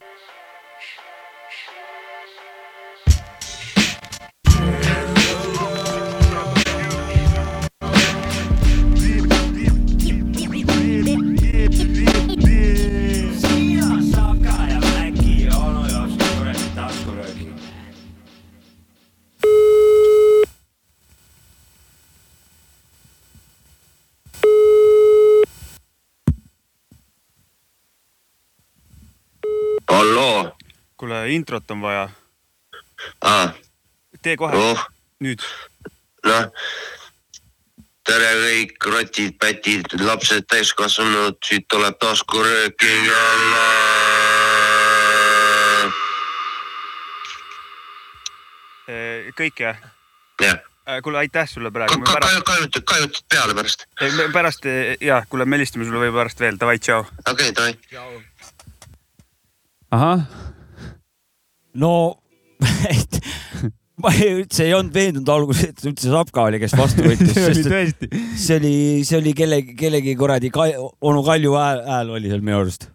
Yeah. Introt on vaja. ah,, tee kohe, oh, nüüd. noh. tere kõik rotid, pätid, lapsed, täiskasvanud, siit tuleb taskurööking jälle. kõik jah? jah, kuule, aitäh sulle praegu. kajutad, kajutad peale pärast. pärast ja kuule, me helistame sulle võib-olla pärast veel, davai, tšau. okei okay,, davai. ahah, no et ma ei- üldse ei olnud veendunud alguses, et üldse Sapka oli, kes vastu võttis, see oli sest see oli, see oli kellegi, kellegi kuradi Kai- onu Kalju hääl, hääl oli seal minu arust.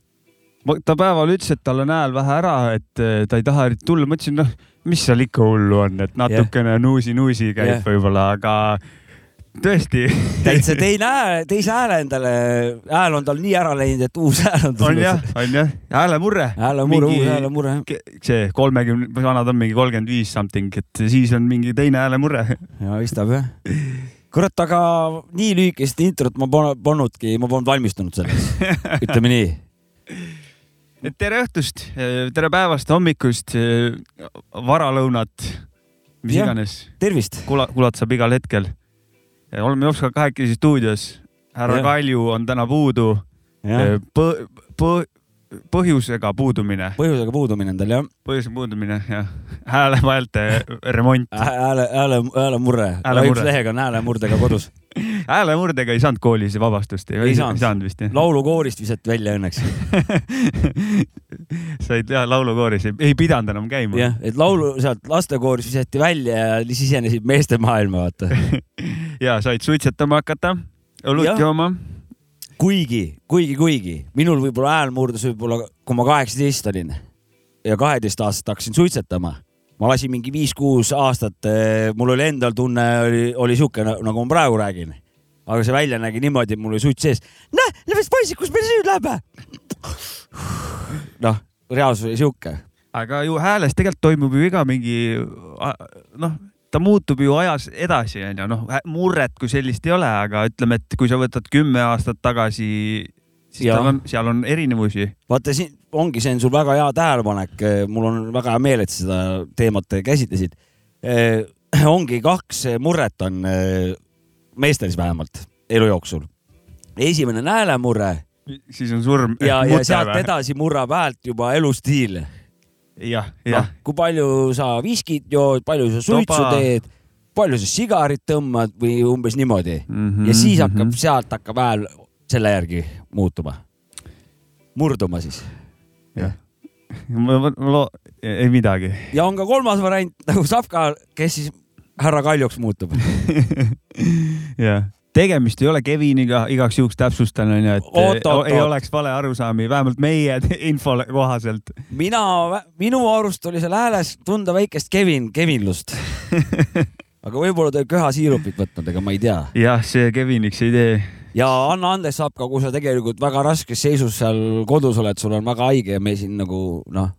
ta päeval ütles, et tal on hääl vähe ära, et eh, ta ei taha eriti tulla, mõtlesin, noh, mis seal ikka hullu on, et natukene nuusi-nuusi käib Jah. võib-olla, aga tõesti. täitsa teine hääl, teise hääle endale, hääl on tal nii ära läinud, et uus hääl on on jah, on jah, häälemurre. häälemurre, uus häälemurre. see kolmekümne, vanad on mingi kolmkümmend viis something, et siis on mingi teine häälemurre. ja istab jah. kurat, aga nii lühikest introt ma polnudki, ma polnud valmistunud selleks, ütleme nii. tere õhtust, tere päevast, hommikust, varalõunat, mis Jah. iganes, tervist. kula, kuulata saab igal hetkel. Oleme Jopskaga kahekesi stuudios, härra. Kalju on täna puudu. Põ-, põ-, põhjusega puudumine, põhjusega puudumine endal jah. põhjusega puudumine jah, häälemaalte remont. hääle, hääle, häälemurre. Üks lehega on häälemurdega kodus. häälemurdega ei saanud koolis vabastust, Ei saanud. saanud vist jah. laulukoorist visati välja õnneks. said jah laulukooris, ei pidanud enam käima. jah, et laulu sealt lastekooris visati välja ja sisenesid meeste maailma, vaata. ja said suitsetama hakata, õlut jooma. kuigi, kuigi, kuigi minul võib-olla hääl murdus võib-olla, kui ma kaheksateist olin ja kaheteist aastat hakkasin suitsetama. ma lasin mingi viis-kuus aastat, mul oli endal tunne oli, oli sihuke nagu ma praegu räägin. aga see välja nägi niimoodi, et mul oli suits sees. näe, lähed poisid, kus meil nüüd läheb? noh, reaalsus oli sihuke. aga ju hääles tegelikult toimub ju iga mingi noh, ta muutub ju ajas edasi, onju, noh murret kui sellist ei ole, aga ütleme, et kui sa võtad kümme aastat tagasi, siis tal on, seal on erinevusi. vaata siin ongi, see on sul väga hea tähelepanek, mul on väga hea meel, et sa seda teemat käsitlesid. ongi kaks murret on eh, meestel siis vähemalt elu jooksul. esimene on häälemurre siis on surm. ja, ja sealt. edasi murrab häält juba elustiil. jah, noh jah, kui palju sa viskit jood, palju sa suitsu Toba. teed, palju sa sigarit tõmbad või umbes niimoodi Mhm, ja siis hakkab, sealt hakkab hääl selle järgi muutuma, murduma siis jah. ma, ma, ma loo-, ei midagi. ja on ka kolmas variant nagu Savka, kes siis härra Kaljuks muutub. jah, tegemist ei ole Keviniga, igaks juhuks täpsustan onju, et Oot, oot, ei oot. oleks vale arusaami, vähemalt meie info kohaselt. mina, minu arust oli seal hääles tunda väikest Kevin, Kevinlust. aga võib-olla ta oli köhasiirupit võtnud, ega ma ei tea. jah, see Keviniks ei tee. ja anna andeks, Savka, kui sa tegelikult väga raskes seisus seal kodus oled, sul on väga haige ja me siin nagu noh,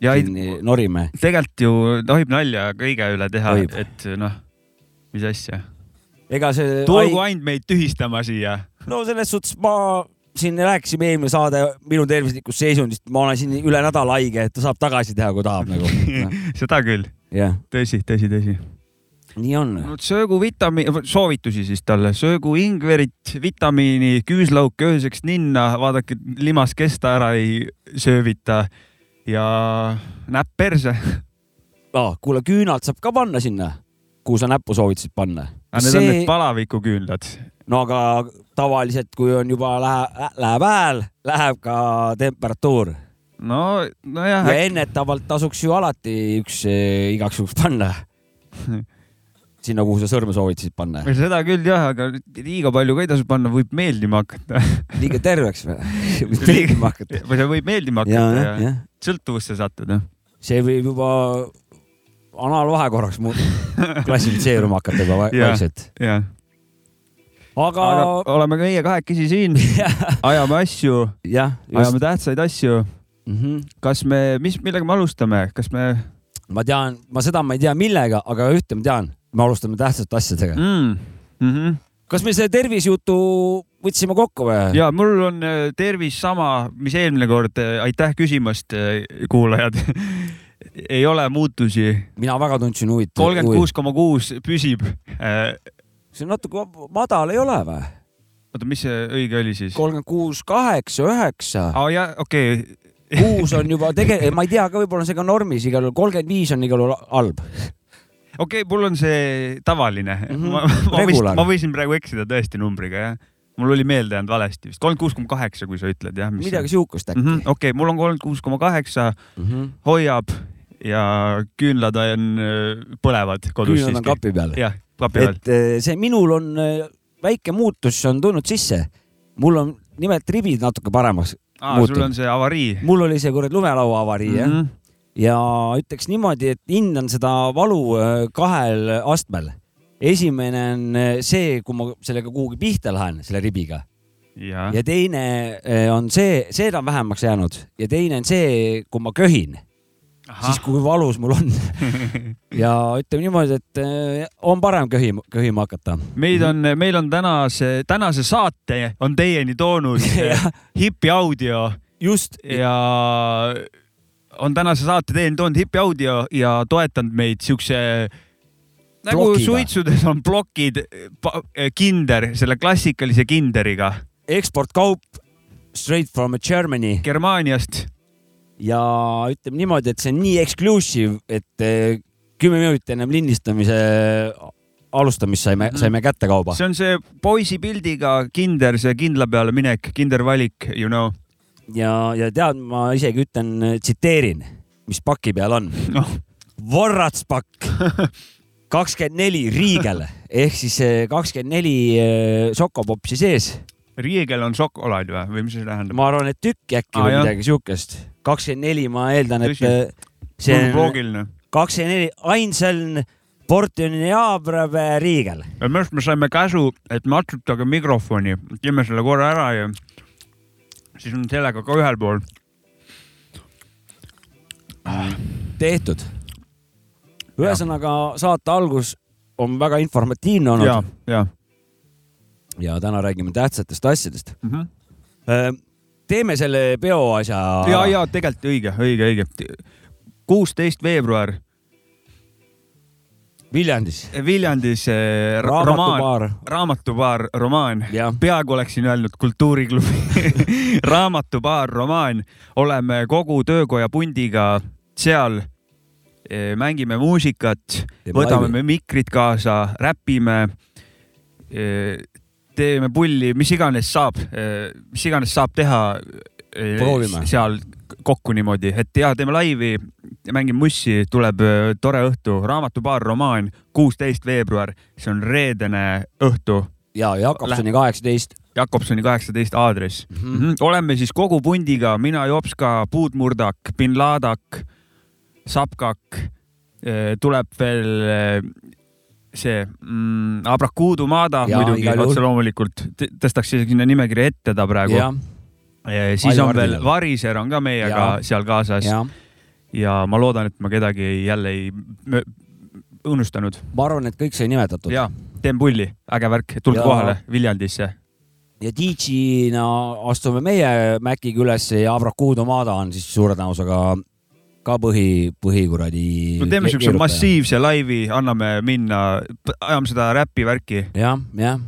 siin norime. tegelikult ju tohib nalja kõige üle teha et noh, mis asja. Ega see. tulgu ainult meid tühistama siia. no selles suhtes ma siin rääkisime eelmine saade minu tervislikust seisundist, ma olen siin üle nädala haige, et ta saab tagasi teha, kui tahab nagu. seda küll, jah, tõsi, tõsi, tõsi. nii on. söögu vitamiini, soovitusi siis talle, söögu ingverit, vitamiini, küüslauk ööseks ninna, vaadake, limas kesta ära ei söövita ja näpp perse. ah,. kuule, küünalt saab ka panna sinna, kuhu sa näppu soovitasid panna. Need on need palavikuküünlad. no aga tavaliselt, kui on juba lähe, läheb hääl, läheb ka temperatuur no, nojah ja. ennetavalt tasuks ju alati üks eh, igaks juhuks panna. sinna, kuhu sa sõrme soovitasid panna. seda küll jah, aga liiga palju ka ei tasu panna, võib meeldima hakata. liiga terveks või? võib meeldima hakata. või see võib meeldima ja, hakata jah, jah. sõltuvusse sattuda. see võib juba anaalvahekorraks mu- klassifitseeruma hakata juba vaikselt. jah, aga, aga oleme meie kahekesi siin, ajame asju, ajame tähtsaid asju. Mm -hmm. kas me, mis, millega me alustame, kas me ma tean, ma seda ma ei tea, millega, aga ühte ma tean, me alustame tähtsate asjadega mm.. mm,? Mm -hmm. kas me selle tervisejutu võtsime kokku või? ja mul on äh, tervis sama, mis eelmine kord, aitäh küsimast, kuulajad. ei ole muutusi, mina väga tundsin huvitav. kolmkümmend kuus koma kuus püsib. see on natuke madal, ei ole või? oota, mis see õige oli siis? kolmkümmend kuus, kaheksa, üheksa, aa jah, okei okay.. kuus on juba tegelikult, ma ei tea ka, võib-olla on see ka normis igal juhul, kolmkümmend viis on igal juhul halb. okei okay,, mul on see tavaline mm. -hmm. ma, ma, ma võisin praegu eksida tõesti numbriga, jah. Mul oli meelde jäänud valesti vist, kolmkümmend kuus koma kaheksa, kui sa ütled jah. midagi sihukest äkki mm mm. -hmm.. okei okay,, mul on kolmkümmend kuus koma kaheksa, -hmm. hoiab ja küünlad on, põlevad kodus küünlad on kapi peal. jah, kapi peal. et eh, see minul on eh, väike muutus on tulnud sisse. mul on nimelt ribid natuke paremaks aa, sul muutunud. on see avarii. mul oli see kuradi lumelaua avarii jah Mhm. mm, -hmm. ja ütleks niimoodi, et hindan seda valu äh, kahel astmel. Esimene on äh, see, kui ma sellega kuhugi pihta lähen, selle ribiga. Jah, ja teine äh, on see, see on vähemaks jäänud. Ja teine on see, kui ma köhin, siis kui valus mul on. ja ütleme niimoodi, et äh, on parem köhima, köhima hakata. meid on, meil on tänase, tänase saate on teieni toonud. Hipi audio. Just, ja on tänase saate teieni toonud Hipi audio ja toetanud meid siukse nagu Plokiga. suitsudes on plokid, kinder, selle klassikalise kinderiga eksportkaup straight from Germany Germaaniast. ja ütleme niimoodi, et see on nii exclusive, et eh, kümme minutit ennem lindistamise alustamist saime, Mhm. saime kätte kauba. see on see poisi pildiga kinder, see kindla peale minek, kindervalik, you know. ja, ja tead, ma isegi ütlen, tsiteerin, mis paki peal on. noh, Vorratspakk kakskümmend neli riigel ehk siis eh, kakskümmend neli eh, šokopopsi sees. riiegel on šokolaad või, või mis see tähendab? ma arvan, et tükk äkki Aa, või jah. midagi siukest. kakskümmend neli, ma eeldan, et eh, see on loogiline. kakskümmend neli, ainsaln Portuniabrave riigel. minu arust me saime käsu, et matsutage mikrofoni, teeme selle korra ära ja siis on sellega ka ühel pool. tehtud. Ühesõnaga saate algus on väga informatiivne ja olnud, ja ja täna räägime tähtsatest asjadest. mm. -hmm. teeme selle peoasja. ja, ja tegelikult õige, õige, õige. kuusteist veebruar Viljandis. Viljandis eh, ra- romaan, raamatupaar. raamatupaar romaan. peaaegu oleksin öelnud kultuuriklubi raamatupaar romaan. oleme kogu töökoja pundiga seal. Mängime muusikat, võtame me mikrid kaasa, räpime. teeme pulli, mis iganes saab, mis iganes saab teha. Proovime. seal kokku niimoodi, et ja teeme laivi, mängime mussi, tuleb tore õhtu, raamatupaar romaan, kuusteist veebruar, see on reedene õhtu ja Jakobsoni kaheksateist. Jakobsoni kaheksateist aadress mm. -hmm. oleme siis kogu pundiga, mina, Jopska, Puudmurdak, bin Ladak, Sapkak, tuleb veel see mm, Abrakuudu Maada Jaa, muidugi otse loomulikult, tõstaks sinna nimekirja ette ta praegu. siis on Aivardile. veel Variser on ka meiega Jaa. seal kaasas ja. ja ja ma loodan, et ma kedagi ei, jälle ei unustanud. ma arvan, et kõik sai nimetatud. ja teen pulli, äge värk, tulge Ja- kohale Viljandisse. ja DJ-na astume meie Maciga üles ja Abrakuudo Maada on siis suure tõenäosusega ka põhi, põhikuradi. no teeme siukse. massiivse laivi, anname minna, ajame seda räpi värki. jah, jah.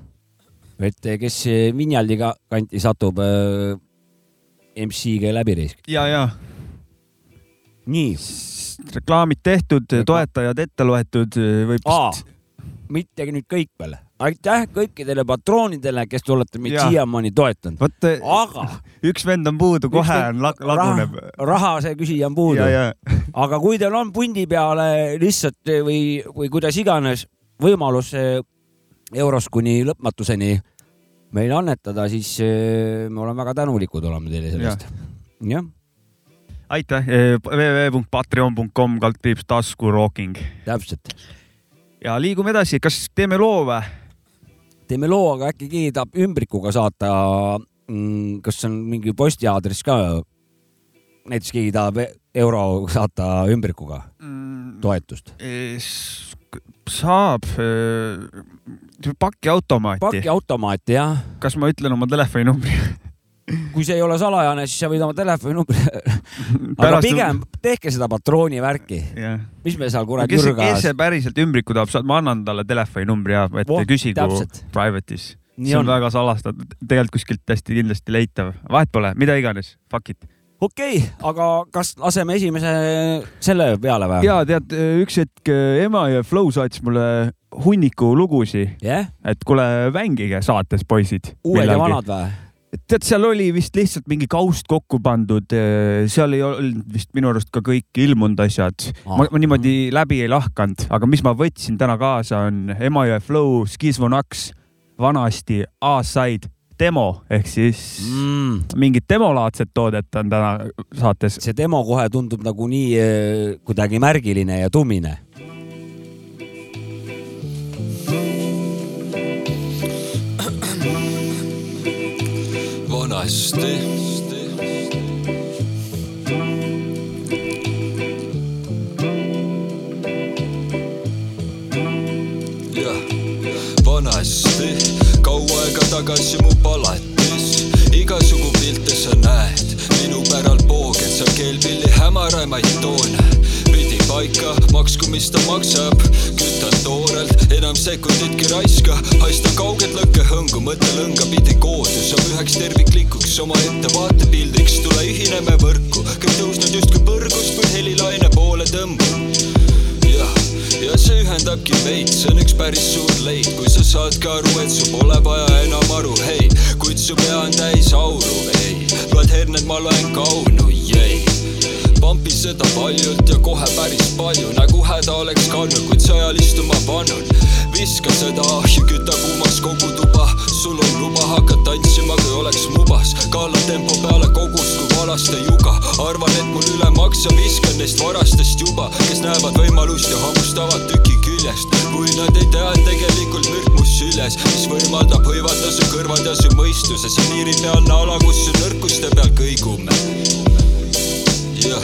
et kes Vinjaldiga kanti satub äh, MC-ga läbi reisk. ja, ja nii, reklaamid tehtud, toetajad ette loetud, võib vist. mitte nüüd kõik veel. Aitäh kõikidele patroonidele, kes te olete meid siiamaani toetanud. aga üks vend on puudu, kohe on lag- laguneb. raha, see küsija on puudu aga kui teil on pundi peale lihtsalt või, või kuidas iganes võimalus eh, eurost kuni lõpmatuseni meile annetada, siis eh, me oleme väga tänulikud oleme teile selle eest. jah, aitäh, www.patreon.com kaldkriips taskurooking täpselt. ja liigume edasi, kas teeme loo või? Teeme loo, aga äkki keegi tahab ümbrikuga saata mm,. kas on mingi postiaadress ka? näiteks keegi tahab euro saata ümbrikuga toetust. saab pakiautomaati. pakiautomaati jah, kas ma ütlen oma telefoninumbri? kui see ei ole salajane, siis sa võid oma telefoninumbri, aga pigem tehke seda patrooni värki, jah. mis me seal kurat kes, nurga kes see päriselt ümbriku tahab, ma annan talle telefoninumbri ja et Voh, küsigu täpselt. private'is. See on on. väga salastatud, tegelikult kuskilt hästi kindlasti leitav, vahet pole, mida iganes, fuck it. okei okay,, aga kas laseme esimese selle peale või? ja tead, üks hetk ema ja Flow saatis mulle hunniku lugusid, jah, et kuule, mängige saates, poisid. uued ja vanad või? tead, seal oli vist lihtsalt mingi kaust kokku pandud, seal ei olnud vist minu arust ka kõik ilmunud asjad. ma, ma niimoodi läbi ei lahkanud, aga mis ma võtsin täna kaasa, on Emajõe Flow, Skizvonaks, vanasti A-side demo ehk siis mm.. mingit demolaadset toodet on täna saates. see demo kohe tundub nagu nii eh, kuidagi märgiline ja tumine. vanasti. jah, vanasti, kaua aega tagasi mu palatis, igasugu pilte sa näed, minu päralt pooged sa kelpilli hämaraimaid toone paika, maksku, mis ta maksab, kütan toorelt, enam sekunditki raiska, haista kaugelt lõkkehõngu, mõttelõnga pidi koodus, saab üheks terviklikuks omaette vaatepildiks, tule ühineme võrku, kõik tõusnud justkui põrgust, kuid helilaine poole tõmbub jah, ja see ühendabki meid, see on üks päris suur leid, kui sa saad ka aru, et sul pole vaja enam aru, hei, kuid su pea on täis auru, ei, loed herned, ma loen kaunu, pampi seda paljult ja kohe päris palju, nagu häda oleks kandnud, kuid sa ajal istuma pannud. viska seda ahju, küta kuumas kogu tuba, sul on luba hakata tantsima, kui oleks mubas. kaalan tempo peale kogust kui valaste juga, arvan, et mul üle maksa, viskan neist varastest juba, kes näevad võimalust ja hammustavad tüki küljest. kui nad ei tea, et tegelikult mürk mu süles, mis võimaldab hõivata su kõrvad ja su mõistuse, see piiripealne ala, kus su nõrkuste peal kõigume jah,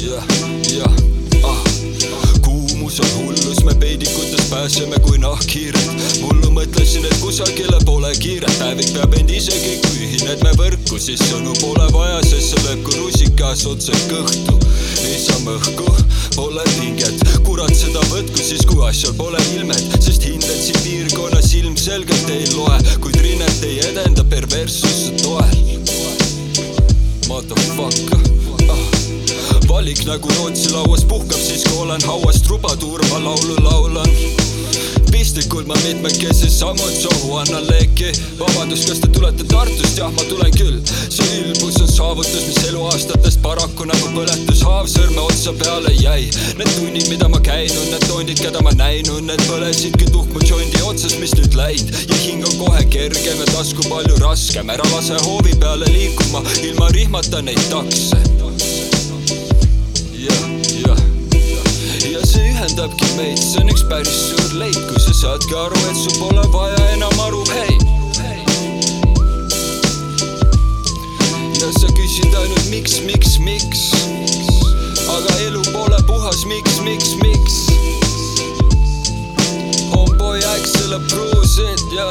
jah, jah, ah. kuumus on hullus, me peidikutes pääseme kui nahkhiired. mullu mõtlesin, et kusagile pole kiiret, päevik peab end isegi, kui ühined me võrku, siis sõnu pole vaja, sest see lööb kui rusikas otse kõhtu. niisama õhku, pole pinget, kurat seda võtku siis, kui asjal pole ilmet, sest hinded siin piirkonnas ilmselgelt ei loe, kuid rinnet ei edenda perverssuse toel. Motherfucker ah. Valik nagu Rootsi lauas puhkab siis, kui olen hauas trubaduur, ma laulu laulan. pistlikult ma mitmekesi sammud sohu annan leeki. vabandust, kas te tulete Tartust? jah, ma tulen küll. see ülbus on saavutus, mis eluaastatest paraku nagu põletushaav sõrme otsa peale jäi. Need tunnid, mida ma käinud, need tondid, keda ma näinud, need põlesidki tuhmu jondi otsas, mis nüüd läinud ja hing on kohe kergem ja tasku palju raskem. ära lase hoovi peale liikuma, ilma rihmata neid takse ühendabki meid, see on üks päris suur leid, kui sa saadki aru, et sul pole vaja enam aru, hei. ja sa küsid ainult miks, miks, miks, aga elu pole puhas, miks, miks, miks. Homeboy Axel approves it ja,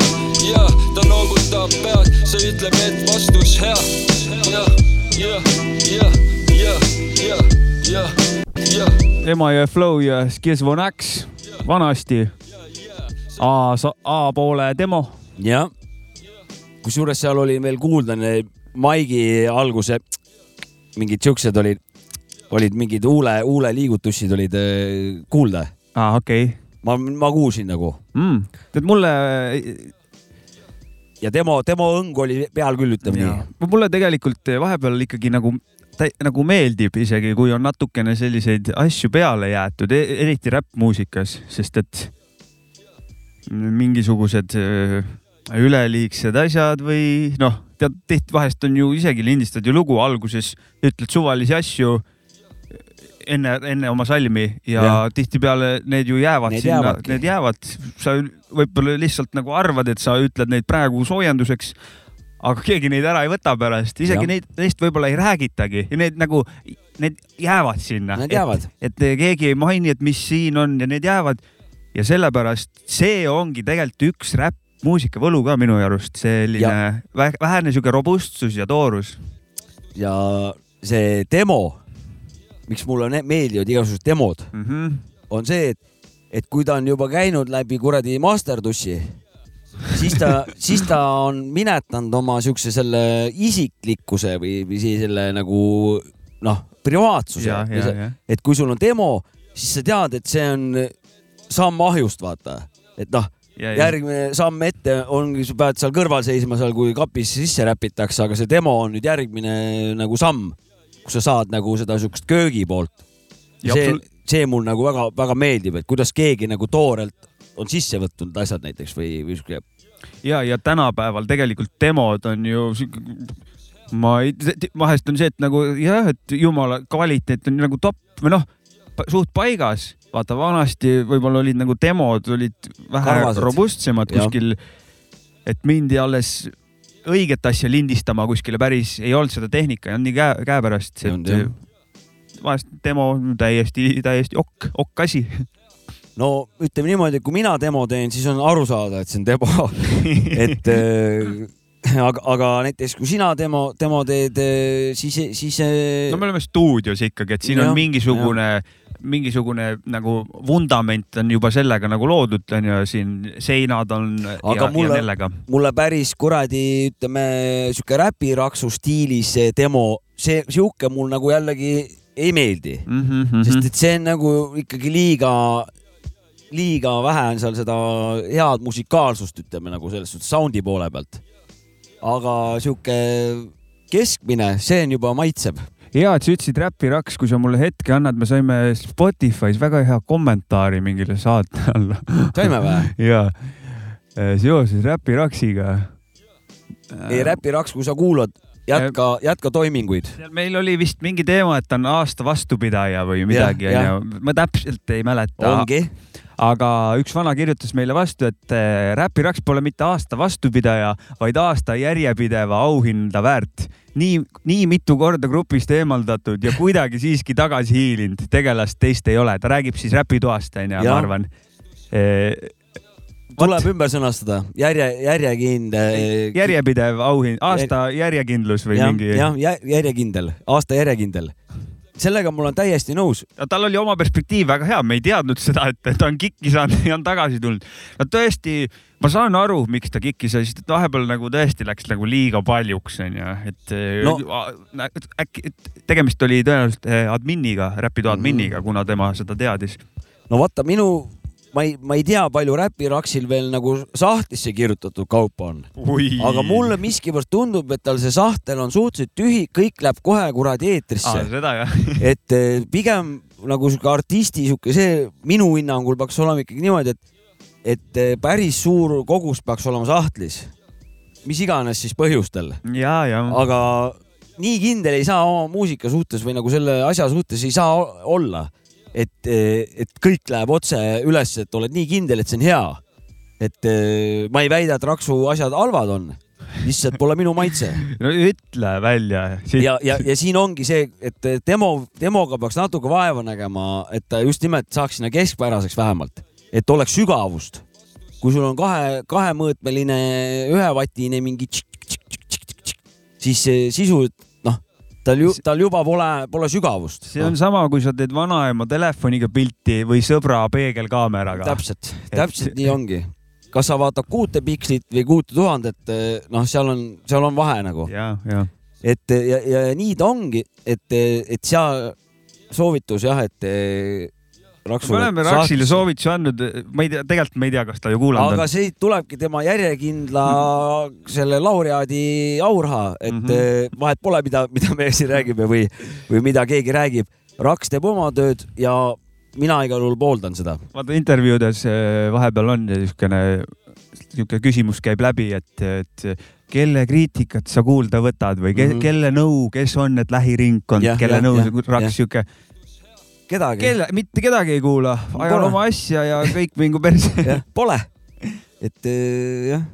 ja ta noogutab pead, see ütleb, et vastus hea, jah, jah, jah, jah, jah, jah. Emajõe Flow ja Skizvonaks, vanasti A, A-poole demo. jah, kusjuures seal oli veel kuulda maigi alguse mingid siuksed olid, olid mingid huule, huuleliigutused olid äh, kuulda. aa, okei ma, ma kuulsin nagu mm.. tead mulle, ja demo, demo õng oli peal küll, ütleme nii. mulle tegelikult vahepeal ikkagi nagu, nagu meeldib isegi, kui on natukene selliseid asju peale jäetud, eriti räppmuusikas, sest et mingisugused öö, üleliigsed asjad või noh, tead tihti vahest on ju isegi lindistad ju lugu alguses, ütled suvalisi asju enne, enne oma salmi ja, ja. tihtipeale need ju jäävad Need sinna, need jäävad, sa võib-olla lihtsalt nagu arvad, et sa ütled neid praegu soojenduseks. Aga keegi neid ära ei võta pärast, isegi ja. neid, neist võib-olla ei räägitagi ja need nagu, need jäävad sinna. Need jäävad. et keegi ei maini, et mis siin on ja need jäävad ja sellepärast see ongi tegelikult üks räppmuusika võlu ka minu arust, selline vä- vähene sihuke robustsus ja toorus ja see demo, miks mulle meeldivad igasugused demod, mm. -hmm. on see, et, et kui ta on juba käinud läbi kuradi masterdussi, siis ta, siis ta on minetanud oma siukse selle isiklikkuse või, või siis selle nagu noh, privaatsuse et kui sul on demo, siis sa tead, et see on samm ahjust, vaata, et noh, ja, järgmine samm ette ongi, sa pead seal kõrval seisma seal, kui kapis sisse räpitakse, aga see demo on nüüd järgmine nagu samm, kus sa saad nagu seda siukest köögi poolt. Ja see see mul nagu väga-väga meeldib, et kuidas keegi nagu toorelt on sisse võtnud asjad näiteks või, või siuke. ja, ja tänapäeval tegelikult demod on ju sihuke, ma ei, vahest on see, et nagu jah, et jumala kvaliteet on nagu top või noh, suht paigas. vaata vanasti võib-olla olid nagu demod olid vähe Karvased. robustsemad Jah. kuskil, et mindi alles õiget asja lindistama kuskile päris, ei olnud seda tehnika, ei olnud nii käe, käepärast, et vahest demo on täiesti, täiesti okk, okk asi. no ütleme niimoodi, et kui mina demo teen, siis on aru saada, et see on demo, et äh, aga, aga näiteks kui sina demo, demo teed, siis, siis. no me oleme stuudios ikkagi, et siin Jah, on mingisugune, mingisugune nagu vundament on juba sellega nagu loodud, onju, siin seinad on Aga ja, mulle- ja nellega. mulle päris kuradi, ütleme sihuke räpiraksu stiilis see demo, see sihuke mul nagu jällegi ei meeldi, Mm -hmm, sest et see on nagu ikkagi liiga, liiga vähe on seal seda head musikaalsust, ütleme nagu selles suhtes sound'i poole pealt. aga sihuke keskmine, see on juba maitseb. hea, et sa ütlesid räpiraks, kui sa mulle hetke annad, me saime Spotify's väga hea kommentaari mingile saate alla. saime või? ja seoses räpiraksiga. ei, räpiraks, kui sa kuulad, jätka, jätka toiminguid. meil oli vist mingi teema, et on aasta vastupidaja või midagi, onju. ma täpselt ei mäleta. ongi, aga üks vana kirjutas meile vastu, et äh, räpiraks pole mitte aasta vastupidaja, vaid aasta järjepideva auhinda väärt. nii, nii mitu korda grupist eemaldatud ja kuidagi siiski tagasi hiilinud, tegelast teist ei ole, ta räägib siis räpitoast onju, ma arvan. Tuleb ümber sõnastada, järje, järjekindel. järjepidev auhind, aasta järjekindlus või jah, mingi. jah, järjekindel, aasta järjekindel. sellega mul on täiesti nõus. tal oli oma perspektiiv väga hea, me ei teadnud seda, et ta on kikki saanud ja on tagasi tulnud. no tõesti, ma saan aru, miks ta kikki sai, sest et vahepeal nagu tõesti läks nagu liiga paljuks onju, et No. no. äkki tegemist oli tõenäoliselt eh, adminiga, Räpido Mhm. adminiga, kuna tema seda teadis. no vaata, minu, ma ei, ma ei tea, palju Räpiraksil veel nagu sahtlisse kirjutatud kaupa on, aga mulle miskipärast tundub, et tal see sahtel on suhteliselt tühi, kõik läheb kohe kuradi eetrisse. Ah. et eh, pigem nagu sihuke artisti sihuke see minu hinnangul peaks olema ikkagi niimoodi, et, et eh, päris suur kogus peaks olema sahtlis. mis iganes siis põhjustel, aga nii kindel ei saa oma muusika suhtes või nagu selle asja suhtes ei saa olla, et, et kõik läheb otse üles, et oled nii kindel, et see on hea. et eh, ma ei väida, et Raksu asjad halvad on, lihtsalt pole minu maitse no ütle välja. ja, ja, ja siin ongi see, et demo, demoga peaks natuke vaeva nägema, et ta just nimelt saaks sinna keskpäraseks vähemalt, et oleks sügavust. kui sul on kahe, kahemõõtmeline ühevatine mingi tšik-tšik-tšik-tšik-tšik, siis see sisu, noh, tal ju, tal juba pole, pole sügavust. see on sama, kui sa teed vanaema telefoniga pilti või sõbra peegelkaameraga. täpselt, täpselt nii ongi. kas sa vaatad kuute pikslit või kuute tuhandet, noh, seal on, seal on vahe nagu. et ja, ja, ja nii ta ongi, et, et seal soovitus jah, et eh. Me oleme Raksile soovitusi andnud, ma ei tea, tegelikult me ei tea, kas ta ju kuulanud aga on. siit tulebki tema järjekindla selle laureaadi auraha, et mm Mhm. -hmm. vahet pole, mida, mida me siin räägime või, või mida keegi räägib. Raks teeb oma tööd ja mina igal juhul pooldan seda. vaata intervjuudes eh, vahepeal on niisugune, niisugune küsimus käib läbi, et, et kelle kriitikat sa kuulda võtad või ke, mm Mhm. -hmm. kelle nõu, kes on need lähiringkond kelle jah, nõu raks sihuke, kedagi. kelle, mitte kedagi ei kuula, ajan oma asja ja kõik mingu perse. pole. et äh, jah.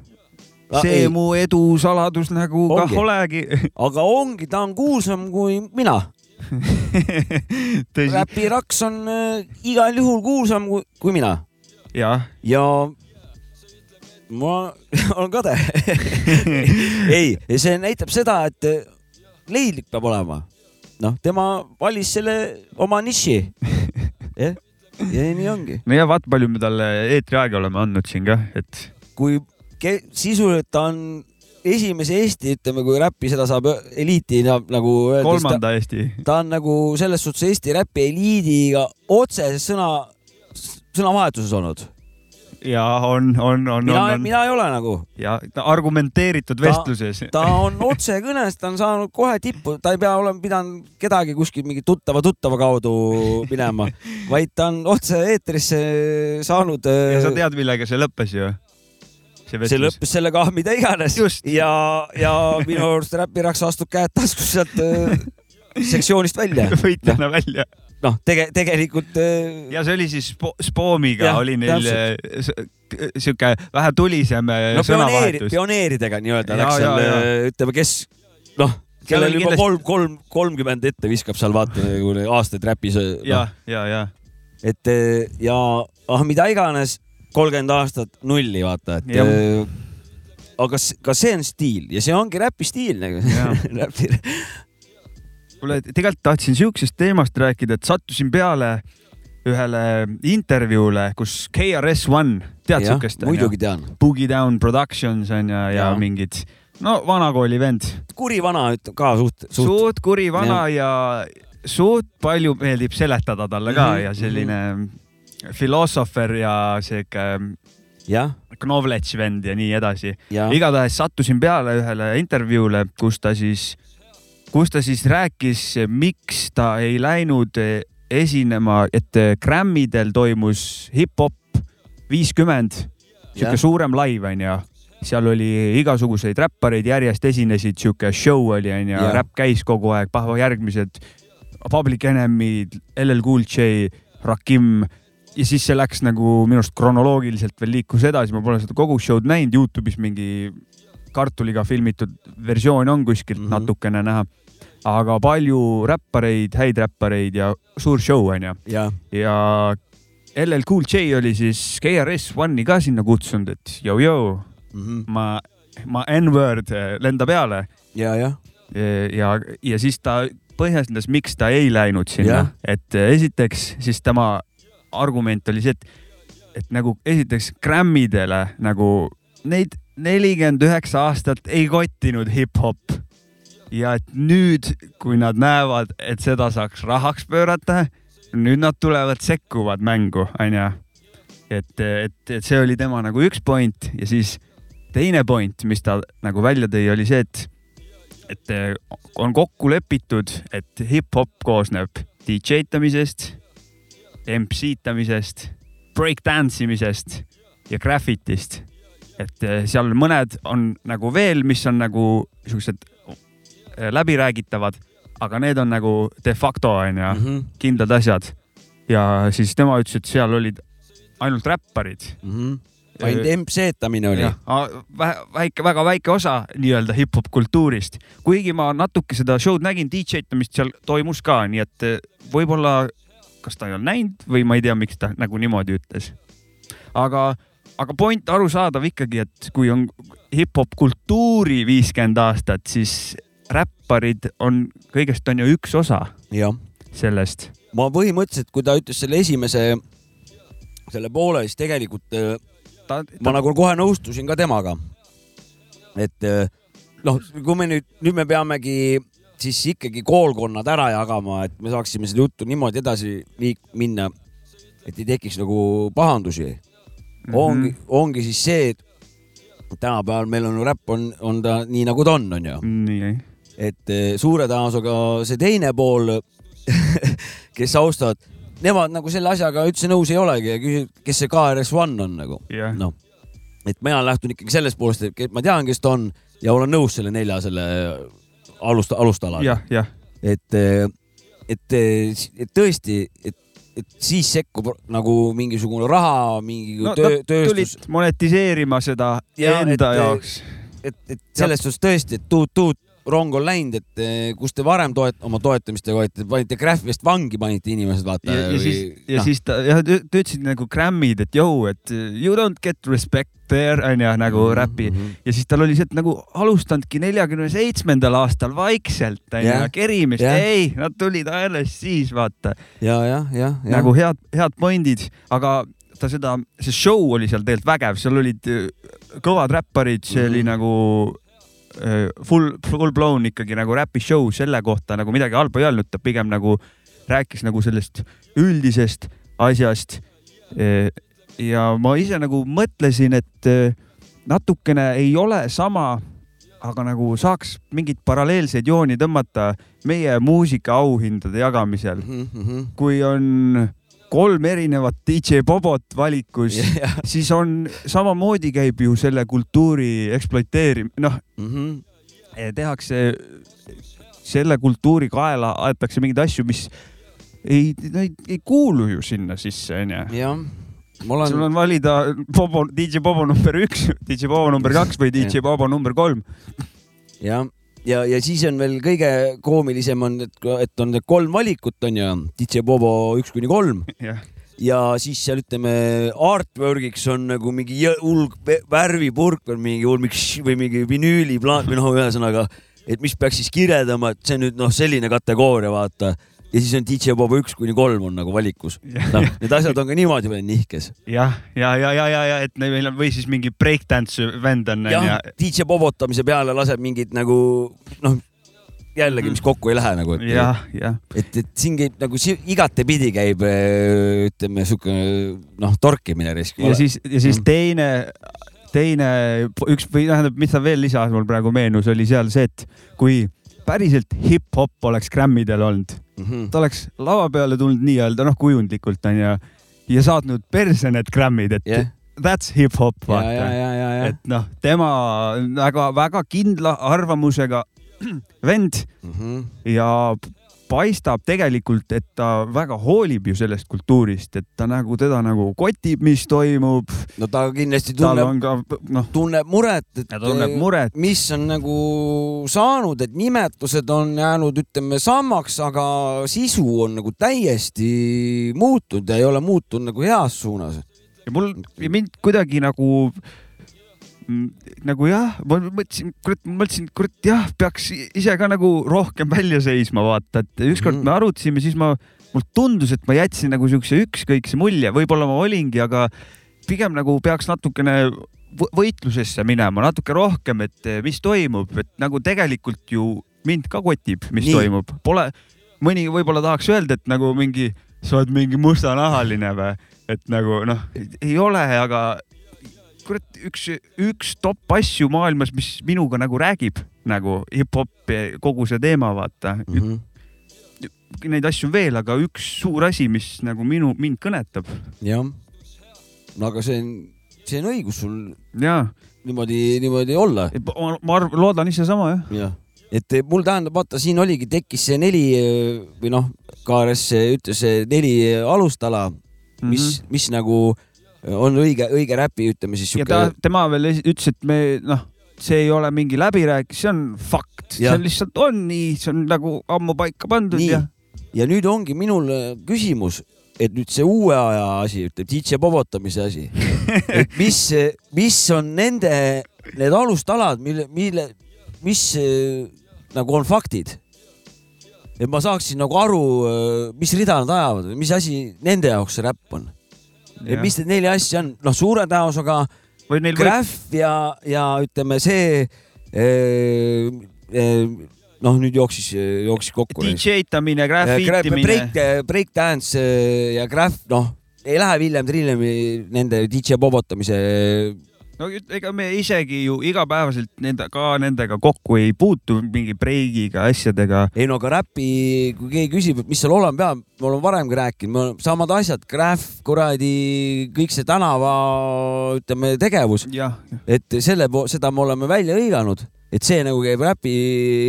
see mu edu saladus nagu kah Ongi. olegi. aga ongi, ta on kuulsam kui mina. tõsi, räpiraks on äh, igal juhul kuulsam kui, kui mina jah, ja ma olen kade. ei, see näitab seda, et äh, leidlik peab olema. noh, tema valis selle oma niši. jah, ja nii ongi. no ja vaata, palju me talle eetriaega oleme andnud siin ka, et kui sisuliselt ta on esimese Eesti, ütleme, kui räppi seda saab eliiti na- nagu öelda. kolmanda Eesti. ta on nagu selles suhtes Eesti räpi eliidiga otseses sõna, sõnavahetuses olnud. Ja on, on, on, mina mina ei ole nagu, ja argumenteeritud Ta- vestluses. ta on otsekõnes, ta on saanud kohe tippu, ta ei pea olema pidanud kedagi kuskil mingi tuttava tuttava kaudu minema, vaid ta on otse-eetrisse saanud. ja sa tead, millega see lõppes ju? see lõppes sellega, mida iganes ja, ja minu arust räpiraks astub käed taskus sealt äh, sektsioonist välja. võitjana välja. noh, tege-, tegelikult äh, ja see oli siis spo- Spoomiga Jah, oli neil s- sihuke vähe tulisem eh, no sõnavahetus. pioneeridega nii-öelda Ja, läks ja, seal ja., ütleme, kes noh, kellel juba kindlasti- kolm, kolm, kolmkümmend ette viskab seal vaata nagu aastaid räpis no,. ja, ja, ja et ja ah mida iganes, kolmkümmend aastat nulli vaata, et eh, aga ka see on stiil ja see ongi räpi stiil nagu räpi, kuule, tegelikult tahtsin siuksest teemast rääkida, et sattusin peale ühele intervjuule, kus KRS One, tead siukest? muidugi tean. Boogie Down Productions on ja, ja Jaa. mingid, no vanakooli vend, kuri vana ütleb ka suht, suht suht kuri vana ja suht palju meeldib seletada talle ka Mhm, ja selline filosoofer ja sihuke jah, knowledge vend ja nii edasi. ja igatahes sattusin peale ühele intervjuule, kus ta siis, kus ta siis rääkis, miks ta ei läinud esinema, et Grammidel toimus hip-hop viiskümmend, sihuke suurem live onju. seal oli igasuguseid räppareid järjest esinesid, sihuke show oli onju, räpp käis kogu aeg, järgmised Public Enemy, LL Cool J, Rakim ja siis see läks nagu minu arust kronoloogiliselt veel liikus edasi, ma pole seda kogu show'd näinud, Youtube'is mingi kartuliga filmitud versioon on kuskilt mm. -hmm. natukene näha. Aga palju räppareid, häid räppareid ja suur show onju. ja ja LL Cool J oli siis KRS One'i ka sinna kutsunud, et jõu-jõu, mhm. ma, ma N-word eh, lenda peale. Ja, jah, ja, ja siis ta põhjendas, miks ta ei läinud sinna. Et eh, esiteks siis tema argument oli see, et, et nagu esiteks Grammidele nagu neid nelikümmend üheksa aastat ei kottinud hip-hop ja et nüüd, kui nad näevad, et seda saaks rahaks pöörata, nüüd nad tulevad, sekkuvad mängu, onju. et, et, et see oli tema nagu üks point ja siis teine point, mis ta nagu välja tõi, oli see, et et on kokku lepitud, et hip-hop koosneb DJ tamisest, MC tamisest, breakdance imisest ja graffitist. et seal mõned on nagu veel, mis on nagu siuksed läbiräägitavad, aga need on nagu de facto onju, Mhm. kindlad asjad. ja siis tema ütles, et seal olid ainult räpparid Mhm. ainult MC-tamine oli. väike, väga väike osa nii-öelda hip-hop kultuurist, kuigi ma natuke seda show'd nägin, DJ tamist seal toimus ka, nii et eh, võib-olla, kas ta ei olnud näinud või ma ei tea, miks ta nagu niimoodi ütles. aga, aga point arusaadav ikkagi, et kui on hip-hop kultuuri viiskümmend aastat, siis räpparid on kõigest on ju üks osa jah, sellest. ma põhimõtteliselt, kui ta ütles selle esimese, selle poole, siis tegelikult äh, ta, ma nagu kohe nõustusin ka temaga. et äh, noh, kui me nüüd, nüüd me peamegi siis ikkagi koolkonnad ära jagama, et me saaksime seda juttu niimoodi edasi liik-, minna, et ei tekiks nagu pahandusi mm. -hmm. ongi, ongi siis see, et tänapäeval meil on räpp on, on ta nii nagu ta on, onju. nii, et eh, suure tõenäosusega see teine pool, kes austavad, nemad nagu selle asjaga üldse nõus ei olegi ja küsivad, kes see KRS One on nagu. jah, noh, et mina lähtun ikkagi sellest poolest, et ma tean, kes ta on ja olen nõus selle nelja selle alust, alustalaga. jah, jah, et, et, et tõesti, et et siis sekkub nagu mingisugune raha, mingi no töö, tööstus, monetiseerima seda Ja, enda et- jaoks. et, et selles suhtes tõesti, et tuut-tuut rong on läinud, et eh, kus te varem toet-, oma toetamistega olite, panite Graffi eest vangi, panite inimesed, vaata. ja, ja siis, ja no. siis ta, jah, ta ütlesid nagu Grammid, et jõu, et you don't get respect there onju nagu Mhm, mm -hmm. räpi ja siis tal oli see, et nagu alustanudki neljakümne seitsmendal aastal vaikselt onju kerimist yeah., ei, nad tulid alles siis vaata ja, jah, jah, jah. nagu head, head pointid, aga ta seda, see show oli seal tegelikult vägev, seal olid äh, kõvad räpparid, see mm -hmm. oli nagu full, full blown ikkagi nagu räpi show selle kohta nagu midagi halba ei öelnud, ta pigem nagu rääkis nagu sellest üldisest asjast. ja ma ise nagu mõtlesin, et äh, natukene ei ole sama, aga nagu saaks mingeid paralleelseid jooni tõmmata meie muusikaauhindade jagamisel Mhm, kui on kolm erinevat DJ Bobot valikus, siis on samamoodi käib ju selle kultuuri ekspluateerimine, noh, mhm. tehakse selle kultuuri kaela, aetakse mingeid asju, mis ei, ei, ei kuulu ju sinna sisse, onju. jah, ma sul olen, on valida Bobo, DJ Bobo number üks, DJ Bobo number kaks või DJ Bobo number kolm. jah, ja, ja siis on veel kõige koomilisem on, et, et on kolm valikut on ju, DJ Bobo üks kuni kolm. Jah, ja siis seal ütleme artwork'iks on nagu mingi hulk vä- värvipurk või mingi š- või mingi vinüüliplaat või noh, ühesõnaga, et mis peaks siis kirjeldama, et see nüüd noh, selline kategooria, vaata. Ja siis on DJ Bobo üks kuni kolm on nagu valikus. noh, need asjad on ka niimoodi veel nihkes. jah, ja, ja, ja, ja, ja et meil on või siis mingi breakdance vend on jah onju., DJ Bobotamise peale laseb mingid nagu noh, jällegi, mis kokku ei lähe nagu, jah, jah, et, et siin käib nagu igatepidi käib ütleme sihuke noh, torkimine risk. ja siis, ja siis Mm. teine, teine üks või tähendab, mis ta veel lisas, mul praegu meenus, oli seal see, et kui päriselt hip-hop oleks Grammidel olnud, Mhm. ta oleks lava peale tulnud nii-öelda noh, kujundlikult onju ja saatnud perse need Grammid, et jah, that's hip-hop vaata. et noh, tema väga-väga kindla arvamusega vend Mhm. ja paistab tegelikult, et ta väga hoolib ju sellest kultuurist, et ta nagu teda nagu kotib, mis toimub, no ta kindlasti tunneb, noh, tunneb muret, et tunneb muret. mis on nagu saanud, et nimetused on jäänud, ütleme samaks, aga sisu on nagu täiesti muutunud ja ei ole muutunud nagu heas suunas. ja mul, mind kuidagi nagu mm, nagu jah, ma mõtlesin, kurat, mõtlesin, kurat jah, peaks ise ka nagu rohkem välja seisma, vaata, et ükskord Mhm. me arutasime, siis ma, mulle tundus, et ma jätsin nagu siukse ükskõikse mulje, võib-olla ma olingi, aga pigem nagu peaks natukene võ- võitlusesse minema natuke rohkem, et eh, mis toimub, et nagu tegelikult ju mind ka kotib, mis. Nii. toimub, pole, mõni võib-olla tahaks öelda, et nagu mingi, sa oled mingi mustanahaline või, et nagu noh, ei ole, aga kurat, üks, üks top asju maailmas, mis minuga nagu räägib nagu hip-hop, kogu see teema, vaata mm. -hmm. Neid asju on veel, aga üks suur asi, mis nagu minu, mind kõnetab jah, no aga see on, see on õigus sul ja niimoodi, niimoodi olla ma, ma arv, loodan ise sama jah. jah, et mul tähendab, vaata, siin oligi, tekkis see neli või noh, KRS ütles neli alustala, mis mm, -hmm. mis nagu on õige, õige räpi, ütleme siis Mhm. ja ta tema veel ütles, et me noh, see ei ole mingi läbirääkimine, see on fakt, see on lihtsalt on nii, see on nagu ammu paika pandud nii ja. ja nüüd ongi minul küsimus, et nüüd see uue aja asi, ütleme DJ povotamise asi, et mis, mis on nende, need alustalad, mille, mille, mis eh, nagu on faktid. et ma saaksin nagu aru, mis rida nad ajavad või mis asi nende jaoks see räpp on. Et mis need neli asja on, noh, suure tõenäosusega või Graph ja, ja ütleme see eh, eh, noh, nüüd jooksis, jooksis kokku. DJ itamine, break graffitimine,, breakdance äh, ja graph, noh, ei lähe Villem Trillemi nende DJ pobotamise. No ega me isegi ju igapäevaselt nende, ka nendega kokku ei puutu mingi breigiga, asjadega. ei no aga räpi, kui keegi küsib, et mis seal olema peab, me oleme varemgi rääkinud, me oleme samad asjad, graph, kuradi, kõik see tänava, ütleme, tegevus, et selle, seda me oleme välja hõiganud, et see nagu käib räpi,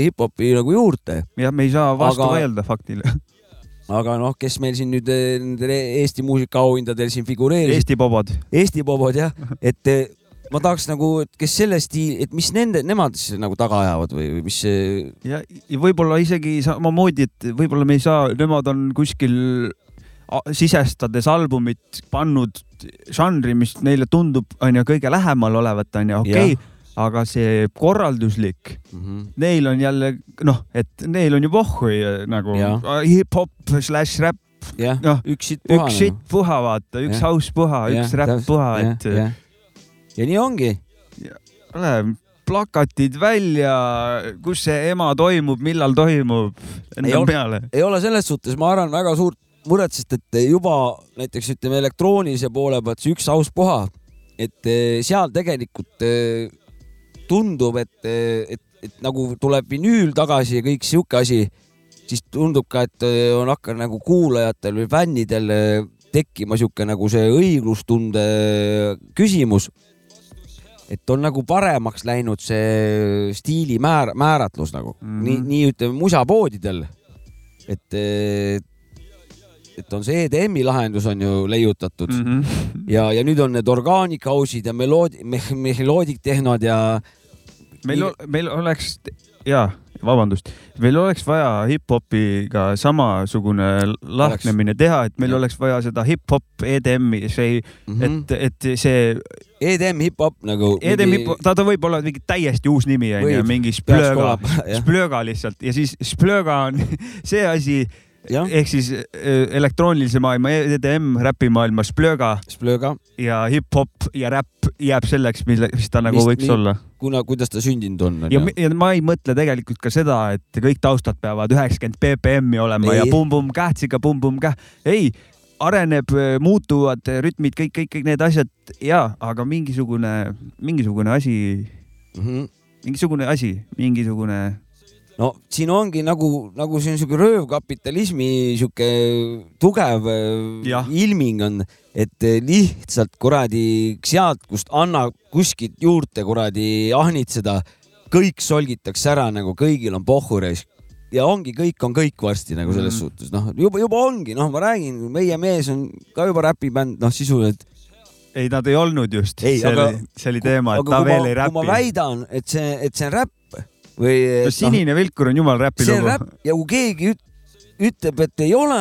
hip-hopi nagu juurde. jah, me ei saa vastu Aga- vaielda faktile. aga noh, kes meil siin nüüd eh, nendel Eesti muusikaauhindadel siin figureerisid, Eesti pobod. Eesti pobod jah, et eh, ma tahaks nagu, et kes selle stiili, et mis nende, nemad siis nagu taga ajavad või või mis see ja, ja võib-olla isegi samamoodi, et võib-olla me ei saa, nemad on kuskil sisestades albumit pannud žanri, mis neile tundub, onju, kõige lähemal olevat, onju, okei okay,, aga see korralduslik, mm. -hmm. neil on jälle noh, et neil on ju pohhu nagu hip-hop slaš räpp, jah Noh, üks sitt puha. üks shit puha, vaata, üks house puha, üks räpp puha, et ja, ja nii ongi, plakatid välja, kus see ema toimub, millal toimub, Ei endal ol- peale. ei ole selles suhtes, ma arvan, väga suurt muret, sest et juba näiteks ütleme elektroonilise poole pealt see üks house puha, et eh, seal tegelikult eh, tundub, et, et, et nagu tuleb vinüül tagasi ja kõik sihuke asi, siis tundub ka, et eh, on hakanud nagu kuulajatel või fännidel eh, tekkima sihuke nagu see õiglustunde küsimus. Et on nagu paremaks läinud see stiili määr-, määratlus nagu mm. -hmm. nii, nii ütleme musapoodidel. et, et on see EDM-i lahendus on ju leiutatud mm. -hmm. ja, ja nüüd on need organic house'id ja meloodi-, meloodik tehnod ja meil, meil oleks ja vabandust, meil oleks vaja hip-hopiga samasugune lahknemine teha, et meil Jah. oleks vaja seda hip-hop EDM-i, see, mm -hmm. et, et see EDM hip-hop nagu. EDM hip, ta, ta võib olla mingi täiesti uus nimi onju, mingi Splöga. Splöga lihtsalt ja siis Splöga on see asi, ehk siis äh, elektroonilise maailma EDM, räpimaailma Splöga Splöga, ja hip-hop ja räpp jääb selleks, mille, mis ta nagu Mis- võiks mi- olla. kuna, kuidas ta sündinud on. ja, ja ma ei mõtle tegelikult ka seda, et kõik taustad peavad üheksakümmend BPM-i olema Ei. ja pumm-pumm kähtsiga pumm-pumm käh, ei, areneb, muutuvad rütmid, kõik, kõik, kõik need asjad ja, aga mingisugune, mingisugune asi, mm. -hmm. mingisugune asi, mingisugune, no siin ongi nagu, nagu see on siuke röövkapitalismi siuke tugev äh, Jah. ilming on, et äh, lihtsalt kuradi sealt, kust annab kuskilt juurde kuradi ahnitseda, kõik solgitakse ära nagu kõigil on pohhureis ja ongi, kõik on kõik varsti nagu selles Mm. suhtes, noh juba, juba ongi, noh, ma räägin, meie mees on ka juba räpibänd, noh sisuliselt. ei, nad ei olnud just, see aga- oli, see oli teema, et ta veel ma, ei kui ma räpi. väidan, et see, et see on räpp või no noh, sinine vilkur on jumal räpi lugu. ja kui keegi üt, ütleb, et ei ole,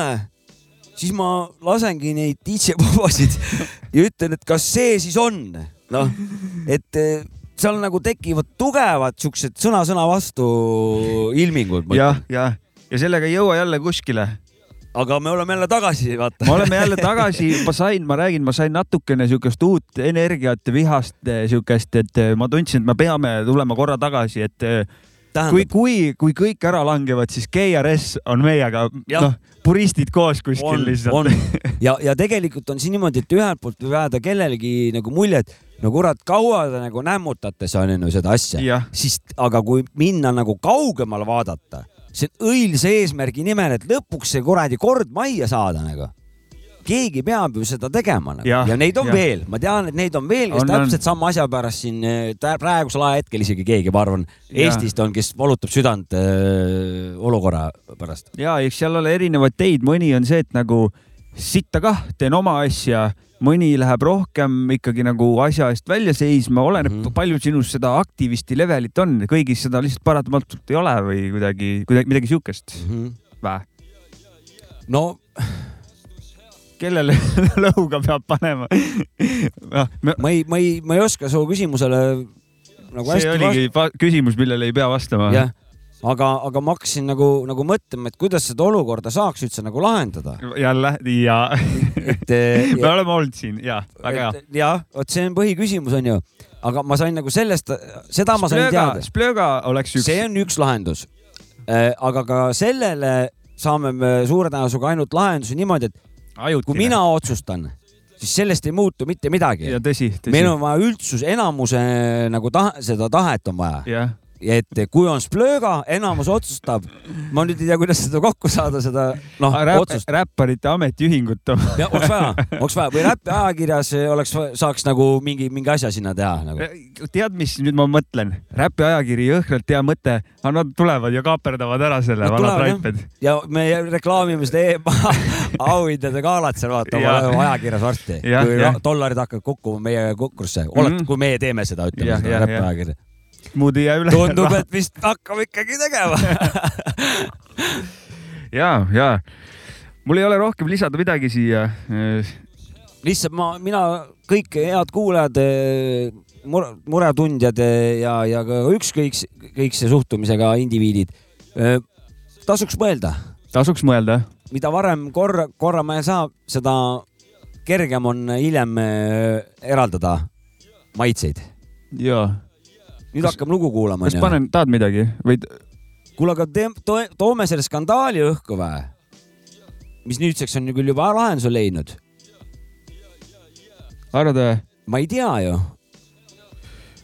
siis ma lasengi neid DJ-pubasid ja ütlen, et kas see siis on, noh, et eh, seal nagu tekivad tugevad siuksed sõna-sõna vastu ilmingud. jah, jah, ja sellega ei jõua jälle kuskile aga me oleme jälle tagasi, vaata. me oleme jälle tagasi, ma sain, ma räägin, ma sain natukene siukest uut energiat, vihast eh, siukest, et eh, ma tundsin, et me peame tulema korra tagasi, et eh, kui, kui, kui kõik ära langevad, siis GRS on meiega, noh, puristid koos kuskil on, lihtsalt. Ja, ja tegelikult on siin niimoodi, et ühelt poolt võib jääda kellelegi nagu mulje, et no kurat, kaua te nagu nämmutate seal on ju seda asja, siis aga kui minna nagu kaugemale vaadata, see õilsa eesmärgi nimel, et lõpuks see kuradi kord majja saada nagu. keegi peab ju seda tegema nagu. Jah, ja neid on jah. veel, ma tean, et neid on veel, kes On, on, on. täpselt sama asja pärast siin tä- praegusel ajahetkel isegi keegi, ma arvan. Eestist on, kes valutab südant äh, olukorra pärast. ja eks seal ole erinevaid teid, mõni on see, et nagu sitta kah, teen oma asja, mõni läheb rohkem ikkagi nagu asja eest välja seisma, oleneb mm. -hmm. palju sinus seda aktivisti levelit on, kõigis seda lihtsalt paratamatult ei ole või kuidagi, kuidagi midagi siukest vä? no kellele lõuga peab panema? noh, ma ei, ma ei, ma ei oska su küsimusele nagu see hästi oligi va küsimus, millele ei pea vastama. jah, aga, aga ma hakkasin nagu, nagu mõtlema, et kuidas seda olukorda saaks üldse nagu lahendada. jälle ja et me oleme olnud siin ja väga hea. jah, vot see on põhiküsimus on ju, aga ma sain nagu sellest, seda ma sain teada, Splöga oleks üks. see on üks lahendus. aga ka sellele saame me suure tõenäosusega ainult lahenduse niimoodi, et ajutine. kui mina otsustan, siis sellest ei muutu mitte midagi ja. meil on vaja üldsus, enamuse nagu tahe, seda tahet on vaja jah, et kui on splööga, enamus otsustab. ma nüüd ei tea, kuidas seda kokku saada, seda noh, Räpp, otsust. räpparite ametiühingut ja oleks vaja, oleks vaja või räpi ajakirjas oleks, saaks nagu mingi, mingi asja sinna teha nagu. tead, mis nüüd ma mõtlen? räpi ajakiri, jõhkralt hea mõte, aga nad tulevad ja kaaperdavad ära selle Nad vana tulevad, jah. traiped. ja me reklaamime seda EMA auhindade galat seal vaata oma ajakirjas varsti, kui ra- dollarid hakkavad kukkuma meie konkursse, oled Mhm., kui meie teeme seda, ütleme seda jah, ei jää üle. tundub, et vist hakkame ikkagi tegema. ja, ja mul ei ole rohkem lisada midagi siia. lihtsalt ma, mina, kõik head kuulajad, mure, muretundjad eh, ja, ja ka ükskõik, kõikse suhtumisega indiviidid, tasuks mõelda, tasuks mõelda. mida varem korra, korra me saab, seda kergem on hiljem eraldada maitseid. ja, nüüd Kas- hakkame lugu kuulama, kas panen, tahad midagi või kuule, aga te- to, toome selle skandaali õhku või? mis nüüdseks on ju küll juba lahenduse leidnud, arvad või? ma ei tea ju.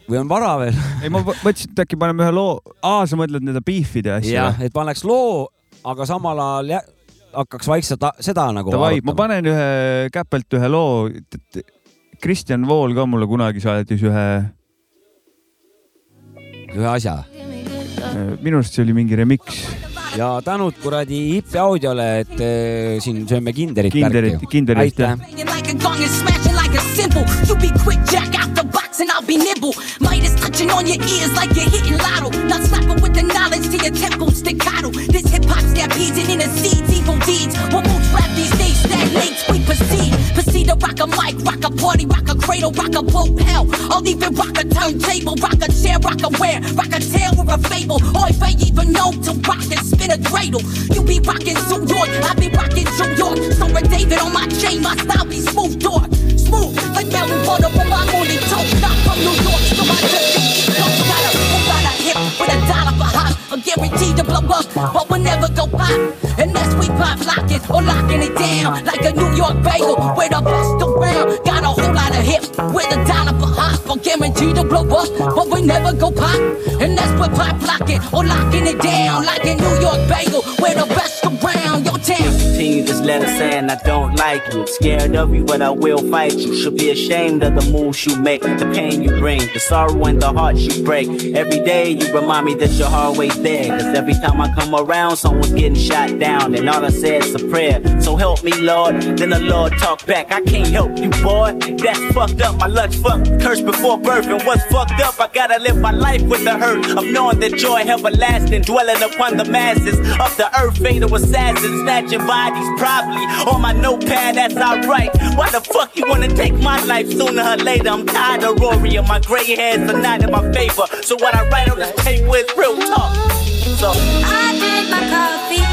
või on vara veel? ei, ma mõtlesin, et äkki paneme ühe loo, aa, sa mõtled nende beef'ide asja jah, et paneks loo, aga samal ajal jä- hakkaks vaikselt seda nagu. Davai, ma panen ühe käpelt ühe loo. Kristjan Vool ka mulle kunagi saatis ühe, ühe asja minu arust see oli mingi remix, ja tänud kuradi Hippi audiole, et eh, siin sööme kinderit. Kinderit, Kinderit jah. And the I'll be nimble. Might is touching on your ears like you're hitting lotto. Not stopping with the knowledge to your tempo staccato. This hip hop stampedes and intercedes evil deeds. What moves rap these days stagnates, we proceed. Proceed to rock a mic, rock a party, rock a cradle, rock a boat, hell. I'll even rock a turntable, rock a chair, rock a wear, rock a tale or a fable. Or if I even know to rock and spin a dreidel. You be rocking New York, I be rocking New York. Sora David on my chain, my style be smooth door. Smooth, like melon butter on my morning toast. Not from New York, so I just think it goes. With a dollar for hot. A guaranteed to blow up, but we'll never go pop. Unless we pop locking or locking it down. Like a New York bagel, with the best around. Got a whole lot of hips with a dollar for hot. But guaranteed to blow up, but we never go pop. Unless we pop locking or locking it down. Like a New York bagel, with the best. Continue this letter saying I don't like you. Scared of you, but I will fight you. Should be ashamed of the moves you make, the pain you bring, the sorrow and the heart you break. Every day you remind me that you're always there. Cause every time I come around, someone's getting shot down. And all I say is a prayer. So help me, Lord. Then the Lord talk back. I can't help you, boy. That's fucked up. My luck's fucked. Cursed before birth. And what's fucked up, I gotta live my life with the hurt of knowing that joy everlasting dwelling upon the masses of the earth. Fatal assassins snatching bodies, probably on my notepad as I write. Why the fuck you wanna take my life sooner or later? I'm tired of Rory and my gray hairs are not in my favor. So what I write on this paper is real talk. So I drink my coffee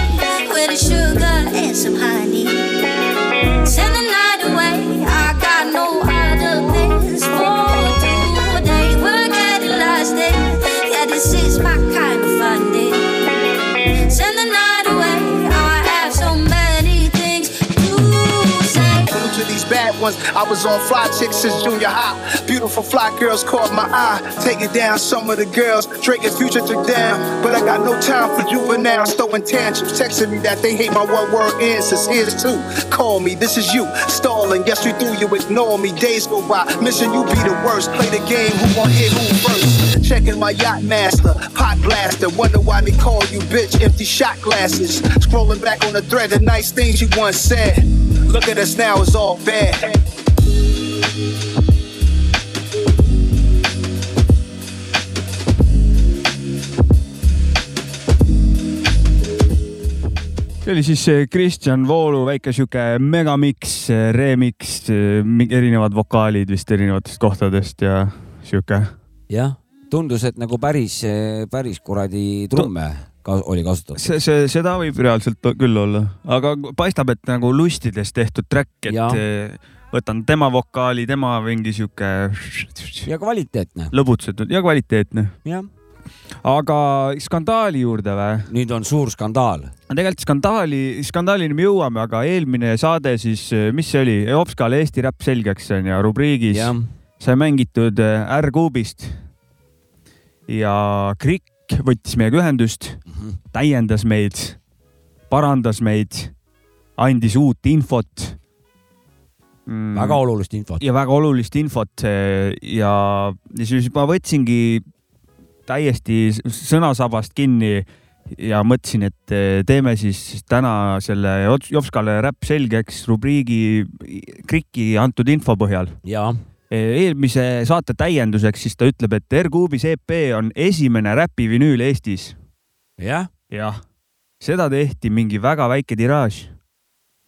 with a sugar and some honey. Send the night away. I got no other plans for today. We'll get it last. Yeah, this is my kind bad ones, I was on fly chicks since junior high. Beautiful fly girls caught my eye. Taking down some of the girls, Drake and Future took down. But I got no time for juveniles throwing tantrums, texting me that they hate my one word answers. Here's two. Call me, this is you. Stalling, yes, you do, you ignore me. Days go by, missing you be the worst. Play the game, who want hit who first? Checking my yacht master, pot blaster. Wonder why they call you bitch, empty shot glasses. Scrolling back on the thread, the nice things you once said. Look at us now, it's all bad. see oli siis Kristjan Voolu väike sihuke megamiks, remix, erinevad vokaalid vist erinevatest kohtadest ja sihuke. jah, tundus, et nagu päris, päris kuradi trumme ka oli kasutatud. see, see, seda võib reaalselt küll olla, aga paistab, et nagu lustides tehtud track, et eh, võtan tema vokaali, tema mingi sihuke ja kvaliteetne, lõbutsetud ja kvaliteetne. jah. aga skandaali juurde või? nüüd on suur skandaal. tegelikult skandaali, skandaalini me jõuame, aga eelmine saade siis, mis see oli, Opskale Eesti räpp selgeks on ju, rubriigis sai mängitud äh, R-kuubist ja Krik riik võttis meiega ühendust mm. -hmm. täiendas meid, parandas meid, andis uut infot mm,. väga olulist infot. ja väga olulist infot eh, ja, ja siis ma võtsingi täiesti sõnasabast kinni ja mõtlesin, et eh, teeme siis täna selle Jopskale räpp selgeks rubriigi Kriki antud info põhjal. ja, eelmise saate täienduseks siis ta ütleb, et R-Kuubis EP on esimene räpivinüül Eestis. jah, jah, seda tehti mingi väga väike tiraaž.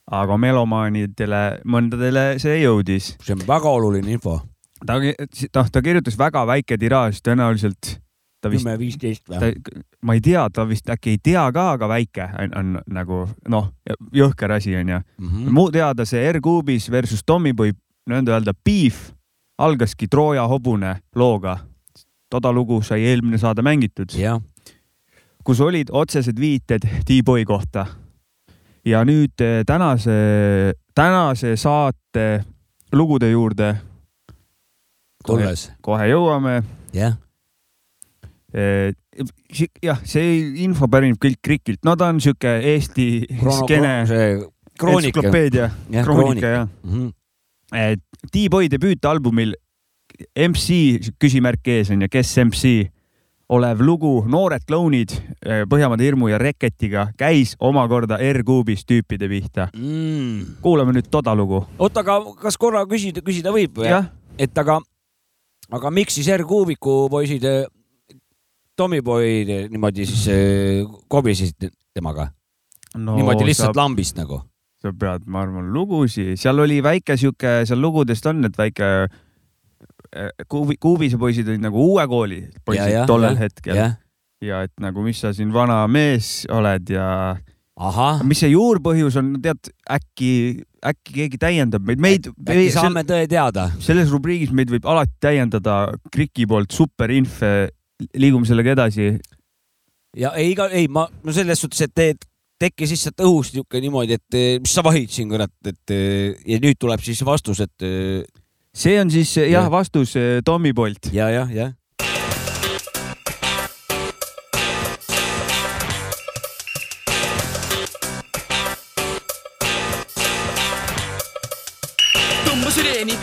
aga melomaanidele, mõndadele see jõudis. see on väga oluline info. ta, noh, ta kirjutas väga väike tiraaž, tõenäoliselt ta vist, kümme, viisteist või?, ma ei tea, ta vist äkki ei tea ka, aga väike on, on nagu noh, jõhker asi onju. Mhm. mu teada see R-Kuubis versus Tommyboy nõnda öelda beef algaski Trooja hobune looga. toda lugu sai eelmine saade mängitud, kus olid otsesed viited T-Boy kohta. ja nüüd eh, tänase, tänase saate lugude juurde kohe, tulles, kohe jõuame jah, Eh, jah, see info pärineb kõik Krikilt, no ta on sihuke Eesti skeene see kroonika. entsüklopeedia, kroonika jah. Mhm. et T-Boy debüütalbumil MC küsimärk ees on ju, kes MC olev lugu Noored klounid eh, Põhjamaade hirmu ja Reketiga käis omakorda R-Kuubis tüüpide pihta. Mm. kuulame nüüd toda lugu. oota, aga kas korra küsida, küsida võib või? et aga, aga miks siis R-Kuubiku poisid eh, Tommyboy niimoodi siis eh, kobisesid temaga no,? niimoodi lihtsalt sa, lambist nagu? Sa pead, ma arvan, lugusid, seal oli väike sihuke, seal lugudest on, et väike eh, Kuubi, Kuubise poisid olid nagu uue kooli poisid tollel hetkel ja. et nagu, mis sa siin vana mees oled ja ahah, mis see juurpõhjus on, tead, äkki, äkki keegi täiendab meid, meid, äkki saame tõe teada? selles rubriigis meid võib alati täiendada Kriki poolt superinf, liigume sellega edasi. ja ei, ei ma, no selles suhtes, et tekkis lihtsalt õhust niisugune niimoodi, et eh, mis sa vahid siin kurat, et eh, ja nüüd tuleb siis vastus, et eh, see on siis jah ja. vastus Tommy poolt. ja, jah, jah.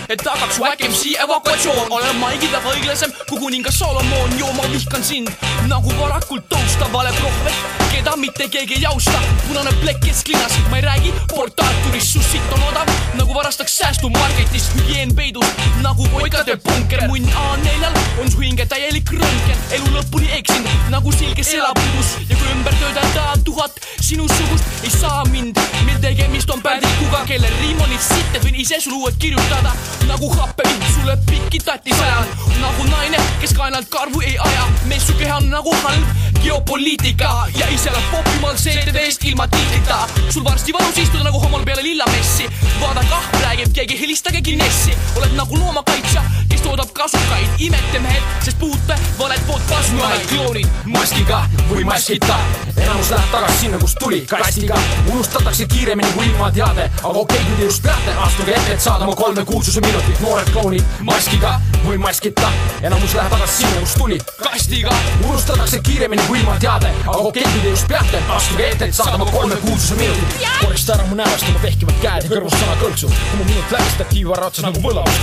Et tagaks Wack MC evakuatsioon. olen maigi taga õiglasem kui kuningas Solomon, joo ma vihkan sind. Nagu varakult tõustavale prohvet, keda mitte keegi ei austa. punane plekk kesklinnas, ma ei räägi Port Arturist, su sitt on odav nagu varastaks säästumarketist, hügieen peidus nagu poikade punker, munn A4-l on su hinge täielik röntgen, elu lõpuni eksinud nagu silge selapudus. Ja kui ümber töödelda tuhat sinusugust ei saa mind, mil tegemist on pädikuga, kelle riim on nii sitt, et võin ise sul uued kirjutada nagu happevihm sulle pikki tatti sajan, nagu naine, kes kaenalt karvu ei aja, mees su keha on nagu halb geopoliitika ja ise elab popimaal CD-st ilma tiitlita. sul varsti valus istuda nagu homol peale lillamessi, vaatan kah, räägib keegi, helistage Guinessi, oled nagu loomakaitsja, kes toodab kasukaid, imete mehed, sest puute valed pood pasunaid, kloonid maskiga või maskita. enamus läheb tagasi sinna, kust tuli, kastiga. unustatakse kiiremini kui ilmateade, aga okei okay,, kui te just peate, astuge ette, et saada oma kolme kuulsuse minutit, noored klounid maskiga või maskita. enamus läheb tagasi sinna, kust tuli, kastiga. unustatakse kiiremini kui ilmateade, aga okei okay,, kui te just peate, astuge ette, et saada oma kolme kuulsuse minutit. korista ära mu näost oma vehkivad käed ja kõrvust sõna kõlksu. kui mu minut läbi statiiv varra otsas nagu võlavus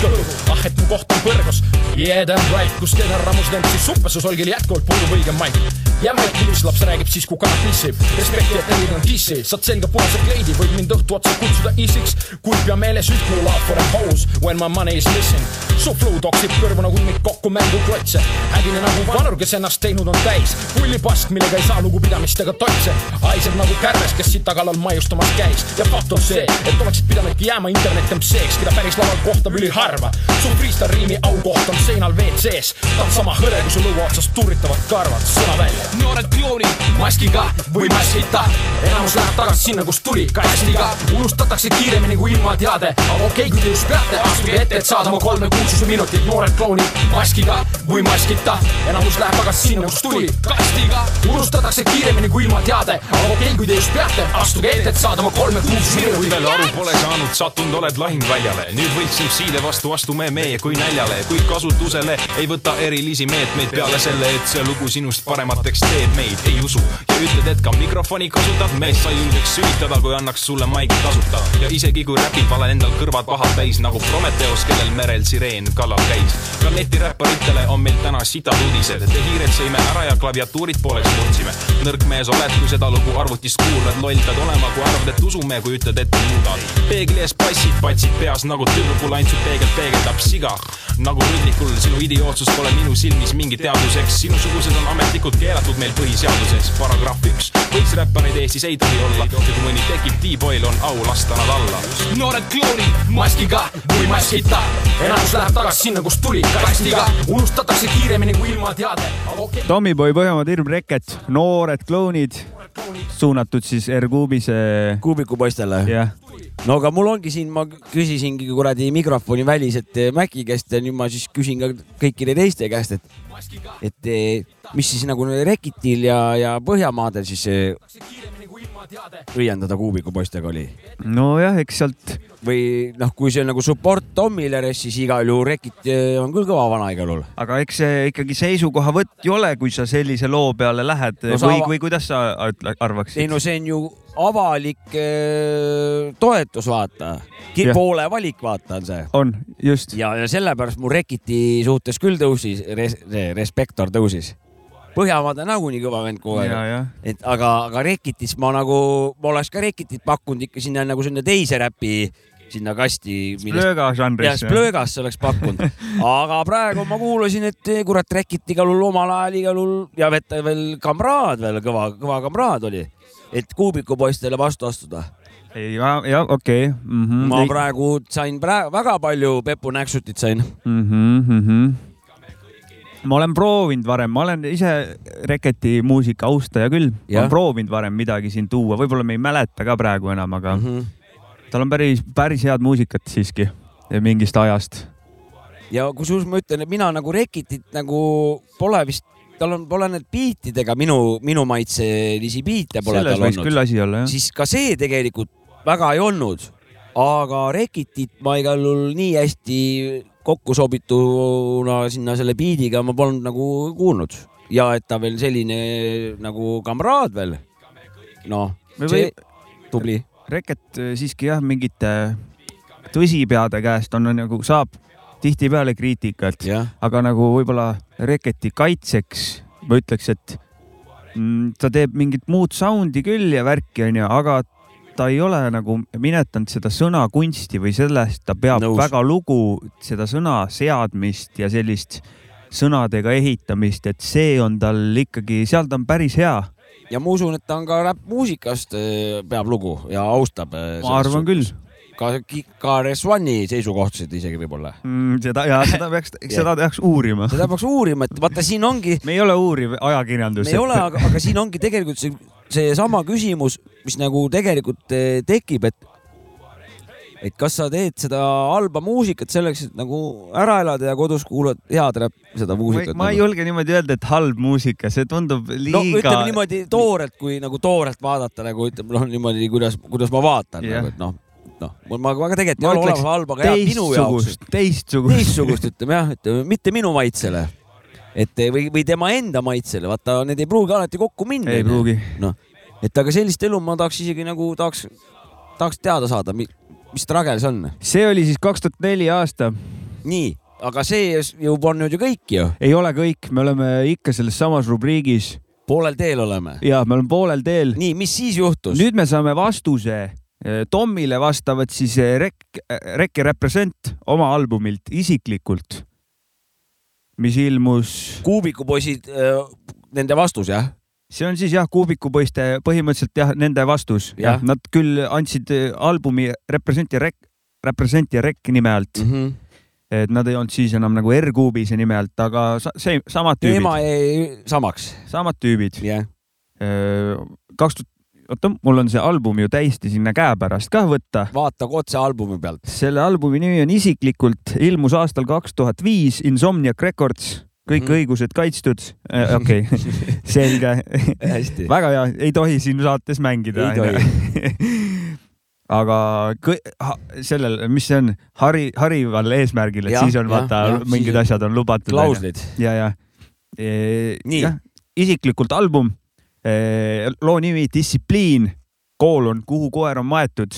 ah, et mu koht on põrgus. Yeah damn right, kus Ken Rammus lendis suppesus, olgil jätkuvalt puudub õige maik. jäme, et laps räägib siis, kui kanad pissib. respekti, et telid on dissi, saad selga punase kleidi, võid mind õhtu otsa kutsuda isiks. kuid pea meeles üht mu love for a hose when my money is missing. su flow toksib kõrvu nagu mitmik kokku mänguklotse. hädine nagu vanur, kes ennast teinud on täis. pullipask, millega ei saa lugupidamist ega totse. haiseb nagu kärbes, kes sita kallal maiustamas käis. ja fakt on see, et oleksid pidanudki jääma internet MC-ks, keda päris laval kohtab üliharva. su freestyle riimi aukoht on seinal WC-s. ta on sama hõre, kui su lõua otsas turritavad karvad. sõna välja. noored kloonid maskiga või maskita. enamus läheb tagasi sinna, kust tuli, kastiga. unustatakse kiiremini kui ilmateade. aga okei okay,, kui te just peate, astuge ette, et saada oma kolme kuulsuse minutit. noored kloonid maskiga või maskita. enamus läheb tagasi sinna, kust tuli, kastiga. Unustatakse kiiremini kui ilmateade. aga okei okay,, kui te just peate, astuge ette, et saada oma kolme kuulsuse kui veel aru pole saanud, sattunud oled lahingväljale, nüüd võiks MC-le vastu astume meie kui näljale. kuid kasutusele ei võta erilisi meetmeid peale selle, et see lugu sinust paremateks teeb. Meid, ei usu. Ja ütled, et ka mikrofoni kasutad, mees sa julgeks sülitada, kui annaks sulle maigi tasuta. Ja isegi kui räpid, valen endal kõrvad pahad täis nagu Prometheus, kellel merel sireen kallal käis. ka netiräpparitele on meil täna sitad uudised, te hiired sõime ära ja klaviatuurid pooleks murdsime. nõrk mees oled, kui seda lugu arvutist kuulad, loll pead olema, kui arvad, et usume, kui ütled, et muudad. peegli ees passid, patsid peas nagu turbulantsid, peegel peegeldab siga. nagu rünnikul, sinu idiootsus pole minu silmis mingi teaduseks, sinusugused on ametlikult keelatud meil põhiseaduses. paragrahv üks, võiks räppareid Eestis ei tohi olla ja kui mõni tekib T-boy'l on au lasta nad alla. noored klounid maskiga või maskita, enamus läheb tagasi sinna, kust tuli, kastiga. unustatakse kiiremini kui ilma teade, aga okei okay.. Tommyboy Põhjamaade Hirm Reket, noored klounid, suunatud siis R-Kuubise. kuubiku poistele. jah, no aga mul ongi siin, ma küsisingi kuradi mikrofoni väliselt eh, Mäki käest ja nüüd ma siis küsin ka kõikide teiste käest, et, et eh, mis siis nagu Rekitil ja, ja Põhjamaadel siis eh, õiendada kuubiku poistega oli nojah, eks sealt või noh, kui see on nagu support Tomile, siis igal juhul Rekit eh, on küll kõva vana igal juhul. aga eks see ikkagi seisukohavõtt ju ole, kui sa sellise loo peale lähed No või ava-, või kuidas sa arvaksid? ei no see on ju avalik eh, toetus, vaata. Poole valik, vaata on see. on, just. ja, ja sellepärast mu Rekiti suhtes küll tõusis res,, respektor tõusis. Põhjamaade nagunii kõva vend kogu aeg. et aga, aga Rekitis ma nagu, ma oleks ka Rekitit pakkunud ikka sinna nagu sinna teise räpi sinna kasti. Splööga jah, žanris. Splöögasse oleks pakkunud. aga praegu ma kuulasin, et eh, kurat, Rekit igal juhul omal ajal igal juhul ja veta veel kamraad veel kõva, kõva kamraad oli. et kuubikupoistele vastu astuda. ei, ja, ja okei okay. mm. -hmm. ma praegu sain praegu väga palju Pepu Näksutit sain. mm. -hmm, mm -hmm. Ma olen proovinud varem, ma olen ise Reketi muusika austaja küll, ma olen proovinud varem midagi siin tuua, võib-olla me ei mäleta ka praegu enam, aga mm. -hmm. tal on päris, päris head muusikat siiski mingist ajast. ja kusjuures ma ütlen, et mina nagu Rekitit nagu pole vist, tal on, pole need biitidega minu, minu maitselisi biite pole selles tal olnud küll. asi olla jah. siis ka see tegelikult väga ei olnud, aga Rekitit ma igal juhul nii hästi kokku sobituna sinna selle biidiga ma polnud nagu kuulnud ja et ta veel selline nagu kamraad veel. noh, see või- tubli. Reket äh, siiski jah, mingite tõsipeade käest on nagu saab tihtipeale kriitikat, aga nagu võib-olla Reketi kaitseks ma ütleks, et mm, ta teeb mingit muud sound'i küll ja värki onju, aga ta ei ole nagu minetanud seda sõnakunsti või sellest, ta peab Nõus. Väga lugu seda sõna seadmist ja sellist sõnadega ehitamist, et see on tal ikkagi, seal ta on päris hea. ja ma usun, et ta on ka räppmuusikast eh, peab lugu ja austab. ma arvan küll. ka, ka Resvani seisukohtasid isegi võib-olla. mm,. seda ja seda peaks, seda peaks uurima. seda peaks uurima, et vaata, siin ongi. me ei ole uuriv ajakirjandus. me ei ole, aga, aga siin ongi tegelikult see, seesama küsimus, mis nagu tegelikult eh, tekib, et et kas sa teed seda halba muusikat selleks, et nagu ära elada ja kodus kuulad head räpp, seda muusikat. ma ei julge niimoodi öelda, et halb muusika, see tundub liiga. no ütleme niimoodi toorelt, kui nagu toorelt vaadata nagu ütleme noh, niimoodi, kuidas, kuidas ma vaatan Jah. nagu, et noh, noh, ma, ma ka tegelikult ei ole olemas halb, aga hea minu jaoks. teistsugust, teistsugust. ütleme jah, et mitte minu maitsele. Et või, või tema enda maitsele, vaata, need ei pruugi alati kokku minna. ei pruugi. noh, et aga sellist elu ma tahaks isegi nagu tahaks, tahaks teada saada, mis tragel see on. see oli siis kaks tuhat neli aasta. nii, aga see ju on nüüd ju kõik ju. ei ole kõik, me oleme ikka selles samas rubriigis. poolel teel oleme. ja me oleme poolel teel. nii, mis siis juhtus? nüüd me saame vastuse. Tommile vastavad siis eh, Rek, Rek ja Represent oma albumilt isiklikult, mis ilmus. kuubikupoisid, nende vastus jah? see on siis jah, kuubikupoiste põhimõtteliselt jah, nende vastus jah, nad küll andsid eh, albumi Represent ja Rek, Represent ja Rek nime alt mm. -hmm. et nad ei olnud siis enam nagu R-Kuubise nime alt, aga see samad tüübid teema, jäi samaks. samad tüübid. jah. kaks tuhat, oota, mul on see album ju täiesti sinna käepärast ka võtta. vaata otse albumi pealt. selle albumi nimi on isiklikult, ilmus aastal kaks tuhat viis Insomniac Records, kõik mm. -hmm. õigused kaitstud. okei, selge hästi. väga hea, ei tohi siin saates mängida. Ei tohi. aga sellel, mis see on, hari, harival eesmärgil, et Jah, siis on jah, vaata mingid siis asjad on lubatud. klauslid. ja, ja e,. Nii. isiklikult album loo nimi Distsipliin, koolon, kuhu koer on maetud.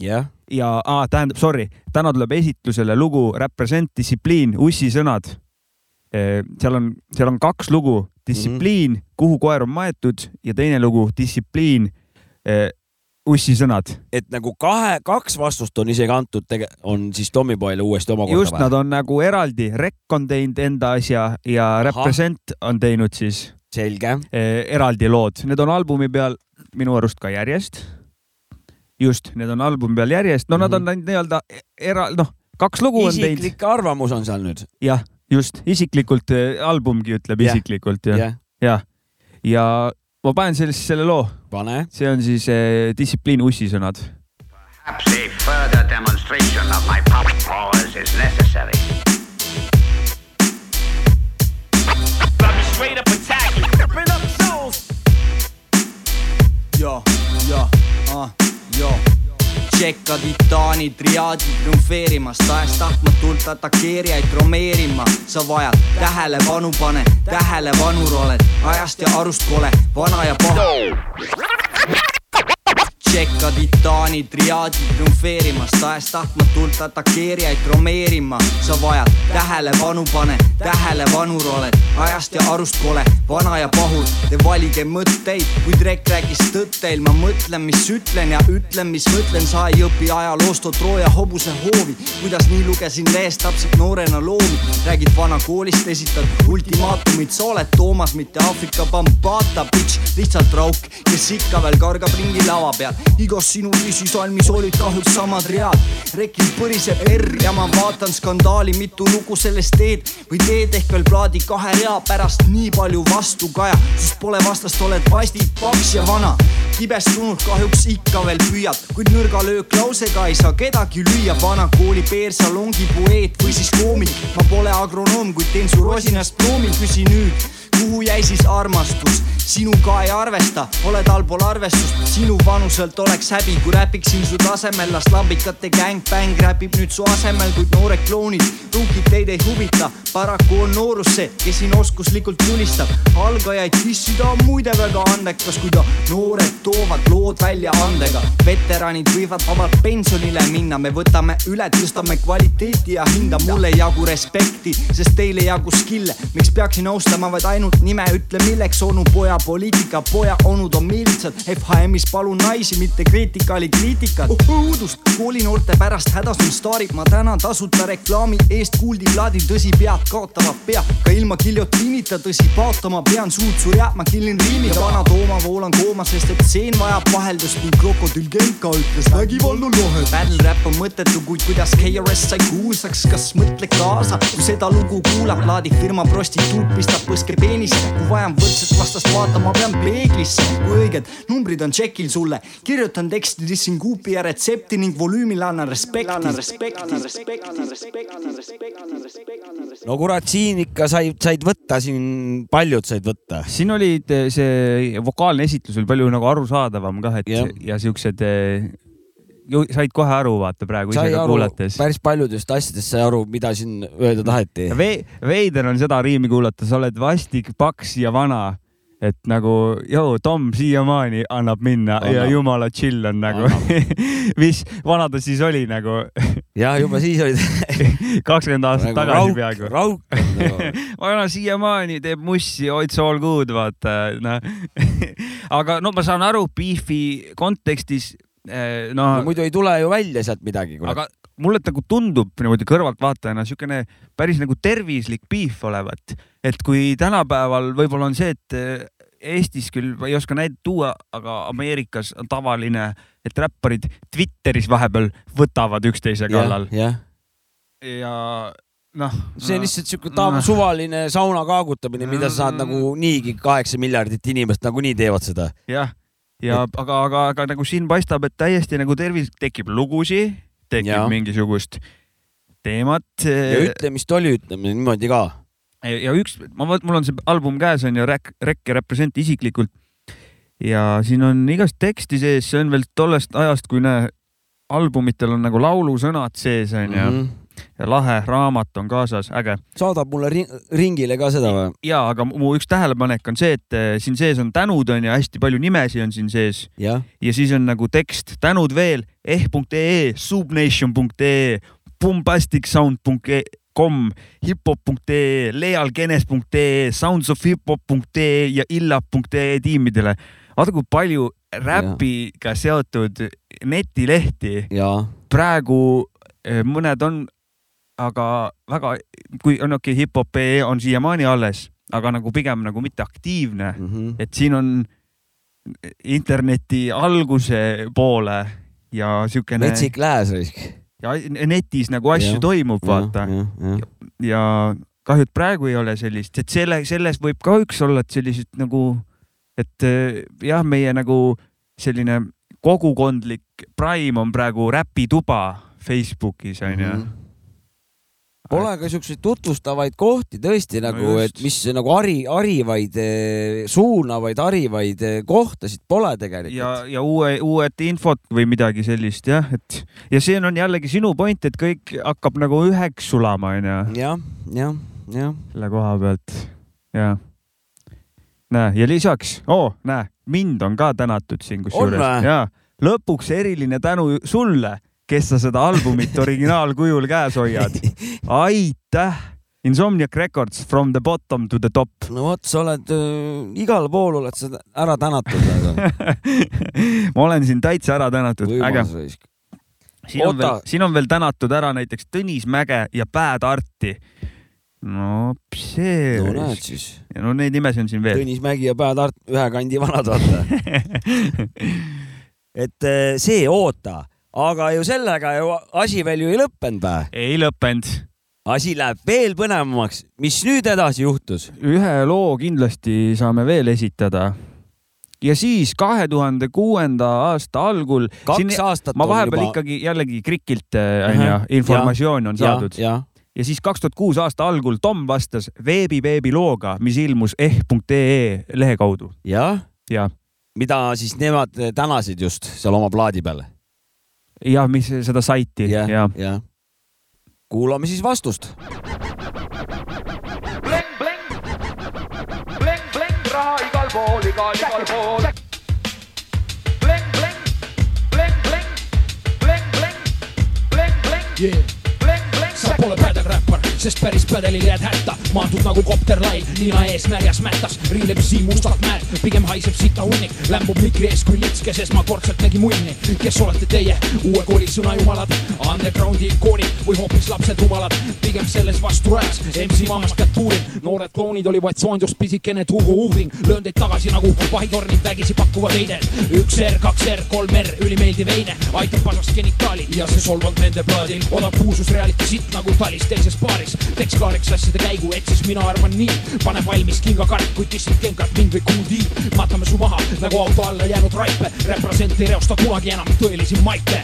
Jah, ja ah, tähendab, sorry, täna tuleb esitlusele lugu Represent Distsipliin, Ussi sõnad. seal on, seal on kaks lugu, Distsipliin mm, -hmm. kuhu koer on maetud ja teine lugu Distsipliin, Ussi sõnad. et nagu kahe, kaks vastust on isegi antud, on siis Tommyboyle uuesti omakorda just, nad on nagu eraldi, Rek on teinud enda asja ja Represent on teinud siis selge, eh, eraldi lood, need on albumi peal minu arust ka järjest. just, need on albumi peal järjest, no nad on ainult nii-öelda era-, noh, kaks lugu on teinud, isiklik arvamus on seal nüüd. jah, just isiklikult, albumgi ütleb Jah. isiklikult ja, jah, ja, ja ma panen sellest selle loo, pane. see on siis eh, Distsipliin Ussi sõnad. Perhaps a further demonstration of my pop powers is necessary. straight up attack tšekka titaani triaadi triumfeerimas, tahes-tahtmatult atakeerijaid tromeerima. sa vajad tähelepanu, pane tähelepanur oled ajast ja arust kole, vana ja paha. Tšekka titaani triaadi triumfeerimas, tahes-tahtmatult atakeerijaid tromeerima. sa vajad tähelepanu, pane tähelepanur oled ajast ja arust kole, vana ja pahur. Te valige mõtteid, kui Drek rääkis tõtt teil, ma mõtlen, mis ütlen ja ütlen, mis mõtlen, sa ei õpi ajaloost, oo Trooja hobuse hoovi. kuidas nii lugesin lehest täpselt noorena loomi, räägid vana koolist, esitad ultimaatumit, sa oled Toomas, mitte Aafrika Bambata bitch, lihtsalt rauk, kes ikka veel kargab ringi lava peal. Igas sinu lüsisalmis olid kahjuks samad read. rekil põriseb R ja ma vaatan skandaali, mitu lugu sellest teed või teed ehk veel plaadi kahe rea pärast nii palju vastukaja, sest pole vastast, oled vastik, paks ja vana. kibestunud kahjuks ikka veel püüad, kuid nõrga lööklausega ei saa kedagi lüüa, vana kooli peersalongi poeet või siis koomik. ma pole agronoom, kuid teen su rosinast ploomi, küsi nüüd kuhu jäi siis armastus, sinuga ei arvesta, oled allpool arvestust, sinu vanuselt oleks häbi, kui räpiksin su tasemel, las lambikate gängbäng räpib nüüd su asemel, kuid noored klounid, pruukid teid ei huvita, paraku on noorus see, kes siin oskuslikult tulistab, algajaid dissida on muide väga andekas, kui ta noored toovad lood välja andega, veteranid võivad vabalt pensionile minna, me võtame üle, tõstame kvaliteeti ja hinda, mul ei jagu respekti, sest teil ei jagu skill'e, miks peaksin austama vaid ainult nime, ütle milleks onu poja poliitika, poja onud on miilitsad, FHM-is palun naisi, mitte kriitikali kriitikat. Oh,. õudust, koolinoorte pärast hädas on staarid, ma tänan tasuta reklaami eest, kuuldi plaadil tõsi pead kaotavad pea, ka ilma giljotiinita. Tõsi paotama pean suud surjad, ma killin riimiga, vana Tooma voolan kooma, sest et seen vajab vaheldust. Ning krokodill Genka ütles vägivald on lahe. Battle rap on mõttetu, kuid kuidas KRS sai kuulsaks, kas mõtle kaasa, kui seda lugu kuulab, plaadifirma prostituut pistab põske peenise, kui vajan võrdset vastast vaatama, pean peeglisse, kui õiged numbrid on tšekil sulle, kirjutan teksti, dissin kuupi ja retsepti ning volüümile annan respekti. no kurat, siin ikka said, said võtta, siin paljud said võtta. siin olid eh, see vokaalne esitlus oli palju nagu arusaadavam kah, et Jah. ja siuksed eh, said kohe aru, vaata praegu sai ise ka kuulates. päris paljudest asjadest sai aru, mida siin öelda taheti. Ve-, veider on seda riimi kuulata, sa oled vastik, paks ja vana. et nagu, joo, Tom siiamaani annab minna Annab. ja jumala chill on nagu. mis vana ta siis oli nagu jah, juba siis olid kakskümmend aastat Nagu tagasi rauk- peaaegu. rauk on nagu. vana siiamaani teeb mussi, it's all good, vaata, noh. aga no ma saan aru, Beefi kontekstis, noh no,. muidu ei tule ju välja sealt midagi. aga mulle nagu tundub niimoodi kõrvaltvaatajana siukene päris nagu tervislik beef olevat, et kui tänapäeval võib-olla on see, et eh, Eestis küll ei oska näidet tuua, aga Ameerikas on tavaline, et räpparid Twitteris vahepeal võtavad üksteise kallal jah, ja noh. see on lihtsalt siuke tav-, suvaline sauna kaagutamine, mida sa saad nagu niigi kaheksa miljardit inimest nagunii teevad seda. jah, ja aga, aga, aga nagu siin paistab, et täiesti nagu tervis, tekib lugusi, tekib ja. mingisugust teemat. ja ütlemist oli, ütleme niimoodi ka. ja, üks, ma, mul on see album käes on ju Rek, Rek ja Represent isiklikult. ja siin on igast teksti sees, see on veel tollest ajast, kui näe, albumitel on nagu laulusõnad sees onju mm. -hmm. Ja lahe raamat on kaasas, äge. saadab mulle ri ringile ka seda või? ja, aga mu üks tähelepanek on see, et eh, siin sees on tänud on ju, hästi palju nimesid on siin sees jah, ja siis on nagu tekst, tänud veel eh.ee, subnation.ee, bombasticsound.com, hiphop.ee, lealgenes.ee, soundsofhiphop.ee ja illap.ee tiimidele. vaata, kui palju räpiga seotud netilehti ja praegu eh, mõned on, aga väga, kui on okei okay,, hip-hop.ee on siiamaani alles, aga nagu pigem nagu mitte aktiivne mm. -hmm. et siin on interneti alguse poole ja siukene metsik lääs raisk. ja netis nagu asju Jah, toimub, vaata. ja, ja. ja kahju, et praegu ei ole sellist, et selle, selles võib ka üks olla, et sellised nagu, et eh, jah, meie nagu selline kogukondlik prime on praegu räpituba Facebookis onju Mhm. Pole ka siukseid tutvustavaid kohti tõesti nagu No, et mis nagu hari, harivaid, suunavaid, harivaid eh, kohtasid pole tegelikult. ja, ja uue, uued infot või midagi sellist jah, et ja see on jällegi sinu point, et kõik hakkab nagu üheks sulama onju jah, jah, jah. selle koha pealt ja. Näe ja lisaks oh, näe mind on ka tänatud siin kusjuures. ja lõpuks eriline tänu sulle, kes sa seda albumit originaalkujul käes hoiad. aitäh, Insomniac Records from the bottom to the top. no vot, sa oled äh, igal pool oled sa ära tänatud ma olen siin täitsa ära tänatud, äge siin on veel siin on veel tänatud ära näiteks Tõnis Mäge ja Bad Arti. no see. no näed siis. no neid nimesid on siin veel. Tõnis Mägi ja Pää Tart, ühe kandi vanad vaata. et eh, see oota, aga ju sellega ju asi veel ju ei lõppenud vä? ei lõppenud. asi läheb veel põnevamaks, mis nüüd edasi juhtus? ühe loo kindlasti saame veel esitada. ja siis kahe tuhande kuuenda aasta algul. Kaks aastat ma vahepeal juba- ikkagi jällegi Krikilt äh, onju informatsiooni on ja, saadud. ja. ja siis kaks tuhat kuus aasta algul Tom vastas veebi veebi looga, mis ilmus eh.ee lehe kaudu. jah, ja, mida siis nemad tänasid just seal oma plaadi peal. Ja mis seda saiti ja, ja.. jah. kuulame siis vastust. bleng, bleng, raha igal pool, igal, igal pool. bleng, bleng, bleng, bleng, bleng, bleng, bleng, bleng, yeah. bleng, bleng. sa pole pädev räppar, sest päris pädelil jääd hätta. maandud nagu kopterlail, nina ees märjas mätas, riileb siin mustalt mäed, pigem haiseb sita hunnik, lämbub mikri ees kui lits, kes esmakordselt nägi munni. kes olete teie, uue kooli sõnajumalad, undergroundi ikoonid või hoopis lapsed rumalad, pigem selles vastu rajas, MC maamast kätt puurin, noored klounid oli vaid soondust pisikene tuugu-uuring, löön teid tagasi nagu vahitornid vägisi pakuvad heidet. üks R, kaks R, kolm R, ülimeeldiv eine, aitab pasast genitaali ja see solvab nende plaadil, odav puusus reality sitt nagu talis. Teises baaris. teeks klaariks asjade käigu, et siis mina arvan nii, pane valmis kingakarp, kui tissid kenkat mind või kuuldi. matame su maha nagu auto alla jäänud raipe, represent ei reosta kunagi enam tõelisi maike.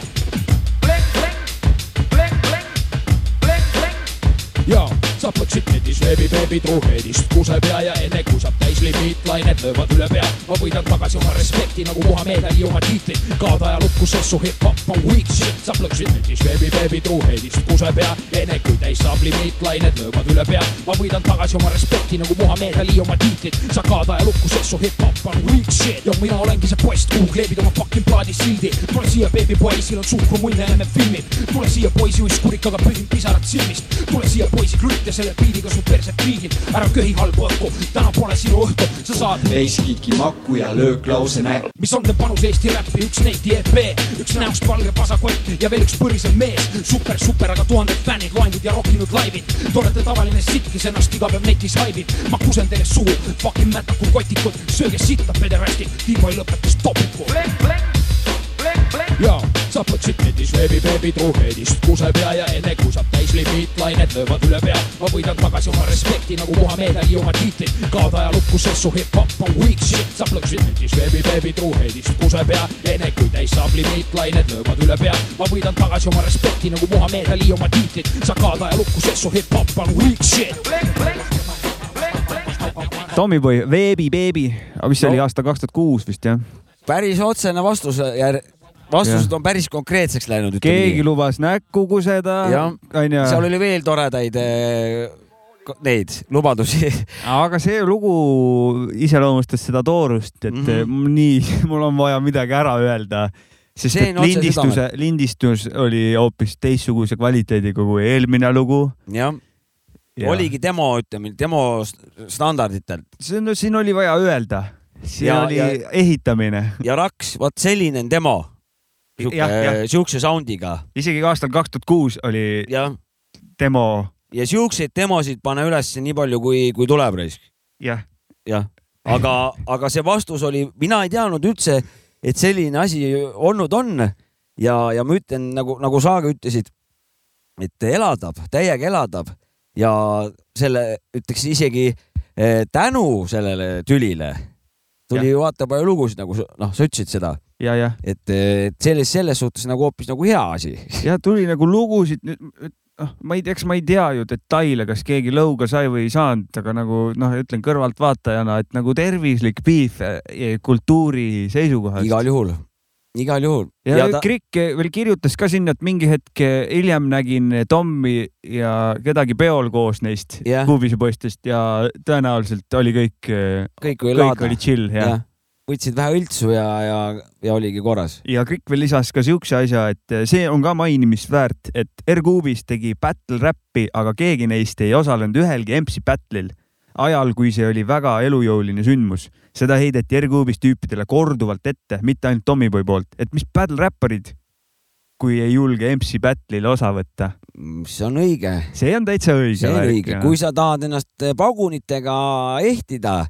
ja sa plõksid netis veebi beebi truuheedist kusepea ja enne kui saab täis limiitlained löövad üle pea. ma võidan tagasi oma respekti nagu Muhamed Ali oma tiitli. kaoda ajalukku sessu hip-hop on weak shit, sa plõksid netis veebi beebi truuheedist kusepea. enne kui täis saab limiitlained löövad üle pea. ma võidan tagasi oma respekti nagu Muhamed Ali oma tiitlit. sa kaoda ajalukku sessu hip-hop on weak shit ja mina olengi see poiss, kuhu kleebid oma fucking plaadi sildi. tule siia beebi poisil on suhkrumunne enne filmib. tule siia poisi uiskurikaga pühin pisarad silmist. tule siia poisi krütt ja selle biidiga su perset piigid. ära köhi halbu õhku, täna pole sinu õhtu, sa saad veiskiki maku ja lööklause näkku. mis on teie panus Eesti räppi, üks neiti EP, üks näost valge pasakott ja veel üks põrisev mees. super, super, aga tuhanded fännid, loengud ja rokkinud laivid. Te olete tavaline sitt, kes ennast iga päev netis haibib. ma kusen teile suhu, fucking mätakud kotikud, sööge sitta, pederastid, Timo lõpetas topiku. ja sa plõksid netis veebi beebi truuheedist kusepea ja enne kui saab täis limiitlained löövad üle pea. ma võidan tagasi oma respekti nagu Muhamed Ali oma tiitli. kaoda ajalukku sessu hip-hop on weak shit, sa plõksid netis veebi beebi truuheedist kusepea. enne kui täis saab limiitlained löövad üle pea. ma võidan tagasi oma respekti nagu Muhamed Ali oma tiitli. sa kaoda ajalukku sessu hip-hop on weak shit. Tommyboy, Veebi Beebi, mis see oli aasta kaks tuhat kuus vist jah? päris otsene vastus jär-, vastused on päris konkreetseks läinud. keegi lubas näkku kuseda, seal oli veel toredaid eh, neid lubadusi. aga see lugu iseloomustas seda toorust, et mm. -hmm. nii, mul on vaja midagi ära öelda. sest See et lindistuse lindistus oli hoopis teistsuguse kvaliteediga kui eelmine lugu. jah, oligi demo, ütleme demo st- standarditel. see on, siin oli vaja öelda, siin Ja- oli ja- ehitamine. ja Raks, vot selline on demo. Siukse sound'iga. Isegi aastal kaks tuhat kuus oli jah, demo, ja siukseid demosid pane üles nii palju, kui, kui tuleb raisk. jah. jah, aga, aga see vastus oli, mina ei teadnud üldse, et selline asi olnud on. Ja, ja ma ütlen nagu, nagu sa ka ütlesid, et elavdab, täiega elavdab ja selle ütleks isegi eh, tänu sellele tülile tuli ju vaata palju lugusid, nagu noh, sa ütlesid seda, ja, jah. et, et selles, selles suhtes nagu hoopis nagu hea asi. ja tuli nagu lugusid, noh, ma ei tea, eks ma ei tea ju detaile, kas keegi lõuga sai või ei saanud, aga nagu noh, ütlen kõrvaltvaatajana, et nagu tervislik beef eh, kultuuri seisukohast. igal juhul, igal juhul. ja, ja ta... Krikk veel kirjutas ka sinna, et mingi hetk hiljem nägin Tommi ja kedagi peol koos neist Jah. Kuubise poistest ja tõenäoliselt oli kõik, kõik oli kõik oli chill ja, jah, võtsid vähe õltsu ja, ja, ja oligi korras. ja Krikk veel lisas ka siukse asja, et see on ka mainimist väärt, et R-Kuubis tegi battle räppi, aga keegi neist ei osalenud ühelgi MC battle'il ajal, kui see oli väga elujõuline sündmus. seda heideti R-Kuubis tüüpidele korduvalt ette, mitte ainult Tommyboy poolt, et mis battle räpparid, kui ei julge MC battle'il osa võtta. see on õige. see on täitsa õige. see on õige, kui sa tahad ennast pagunitega ehtida,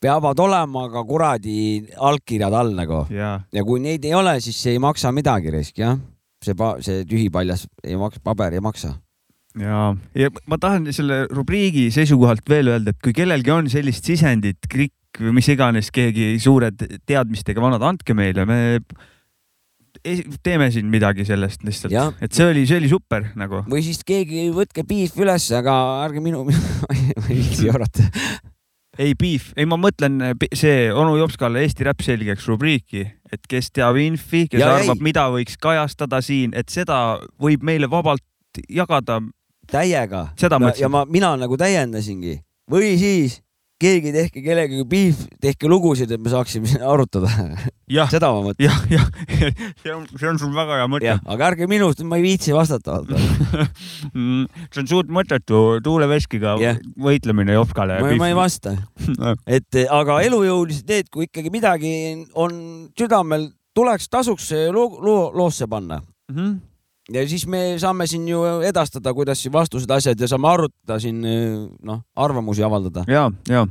peavad olema ka kuradi allkirjad all nagu. ja, ja kui neid ei ole, siis ei maksa midagi risk jah. see, see tühipaljas ei maksa, paber ei maksa. ja, ja ma tahan selle rubriigi seisukohalt veel öelda, et kui kellelgi on sellist sisendit, krikk või mis iganes, keegi suured teadmistega vanad, andke meile, me teeme siin midagi sellest lihtsalt, et see oli, see oli super nagu. või siis keegi võtke piif üles, aga ärge minu, ma ei viitsi arvata. Ei beef, ei ma mõtlen pi- see onu Jopskale Eesti Räpp selgeks rubriiki, et kes teab infi, kes Ja arvab, mida võiks kajastada siin, et seda võib meile vabalt jagada. täiega. ja ma, mina nagu täiendasingi või siis keegi tehke kellegagi piif, tehke lugusid, et me saaksime siin arutada. seda ma mõtlen. jah, jah, see on, see on sul väga hea mõte. aga ärge minust, ma ei viitsi vastata. Mm, see on suht mõttetu tuuleveskiga Jah. võitlemine Jopskale. ma, ei vasta. et eh, aga elujõulised need, kui ikkagi midagi on südamel, tuleks, tasuks loo, loo, loosse panna mm. -hmm. Ja siis me saame siin ju edastada, kuidas siin vastused, asjad ja saame arutada siin noh, arvamusi avaldada. ja, ja.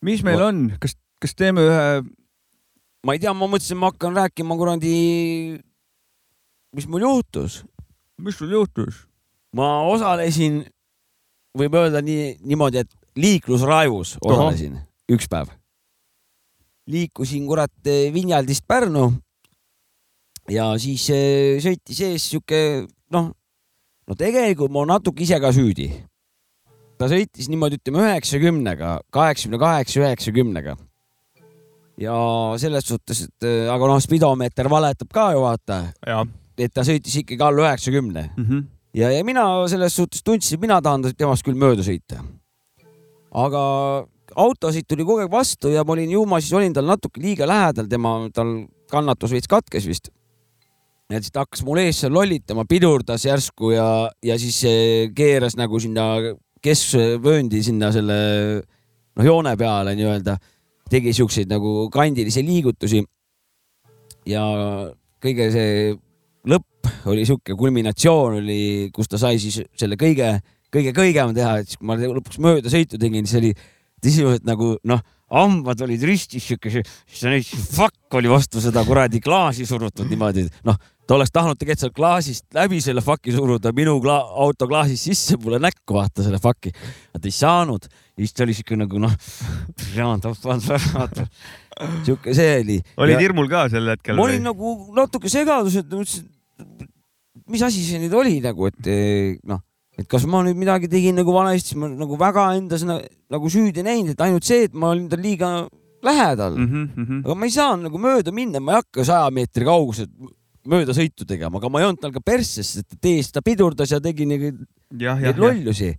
mis meil on, kas, kas teeme ühe? ma ei tea, ma mõtlesin, ma hakkan rääkima kuradi, mis mul juhtus. mis sul juhtus? ma osalesin, võib öelda nii, niimoodi, et liiklusraevus osalesin üks päev. liikusin kurat Vinjaldist Pärnu ja siis eh, sõitis ees sihuke noh, no tegelikult ma natuke ise ka süüdi. ta sõitis niimoodi, ütleme üheksakümnega, kaheksakümne kaheksa, üheksakümnega. ja selles suhtes, et eh, aga noh, spidomeeter valetab ka ju vaata. et ta sõitis ikkagi alla üheksakümne mm. -hmm. ja, ja mina selles suhtes tundsin, mina tahan temast küll mööda sõita. aga autosid tuli kogu aeg vastu ja ma olin ju ma siis olin tal natuke liiga lähedal, tema, tal kannatus veits katkes vist. Ja siis ta hakkas mul ees seal lollitama, pidurdas järsku ja, ja siis keeras nagu sinna keskvööndi sinna selle noh, joone peale nii-öelda, tegi siukseid nagu kandilisi liigutusi. ja kõige see lõpp oli sihuke kulminatsioon oli, kus ta sai siis selle kõige, kõige kõigema teha, et siis kui ma lõpuks möödasõitu tegin, siis oli sisuliselt nagu noh, hambad olid ristis sihuke, siis fuck oli vastu seda kuradi klaasi surutud niimoodi, noh, ta oleks tahtnud tegelikult sealt klaasist läbi selle fuck'i suruda minu kla auto klaasist sisse mulle näkku vaata selle fuck'i, ta ei saanud. Ja siis ta oli sihuke nagu noh, sihuke see oli. olid hirmul ka sel hetkel ma olin nagu natuke segaduses, et mõtlesin, mis asi see nüüd oli nagu, et noh, et kas ma nüüd midagi tegin nagu valesti, ma nagu väga endas na, nagu süüdi näinud, et ainult see, et ma olin tal liiga lähedal mm. -hmm, mm -hmm. aga ma ei saanud nagu mööda minna, ma ei hakka saja meetri kauguselt mööda sõitu tegema, aga ma ei olnud tal ka persses, et tees ta pidurdas ja tegi neid jah, neid jah. lollusi.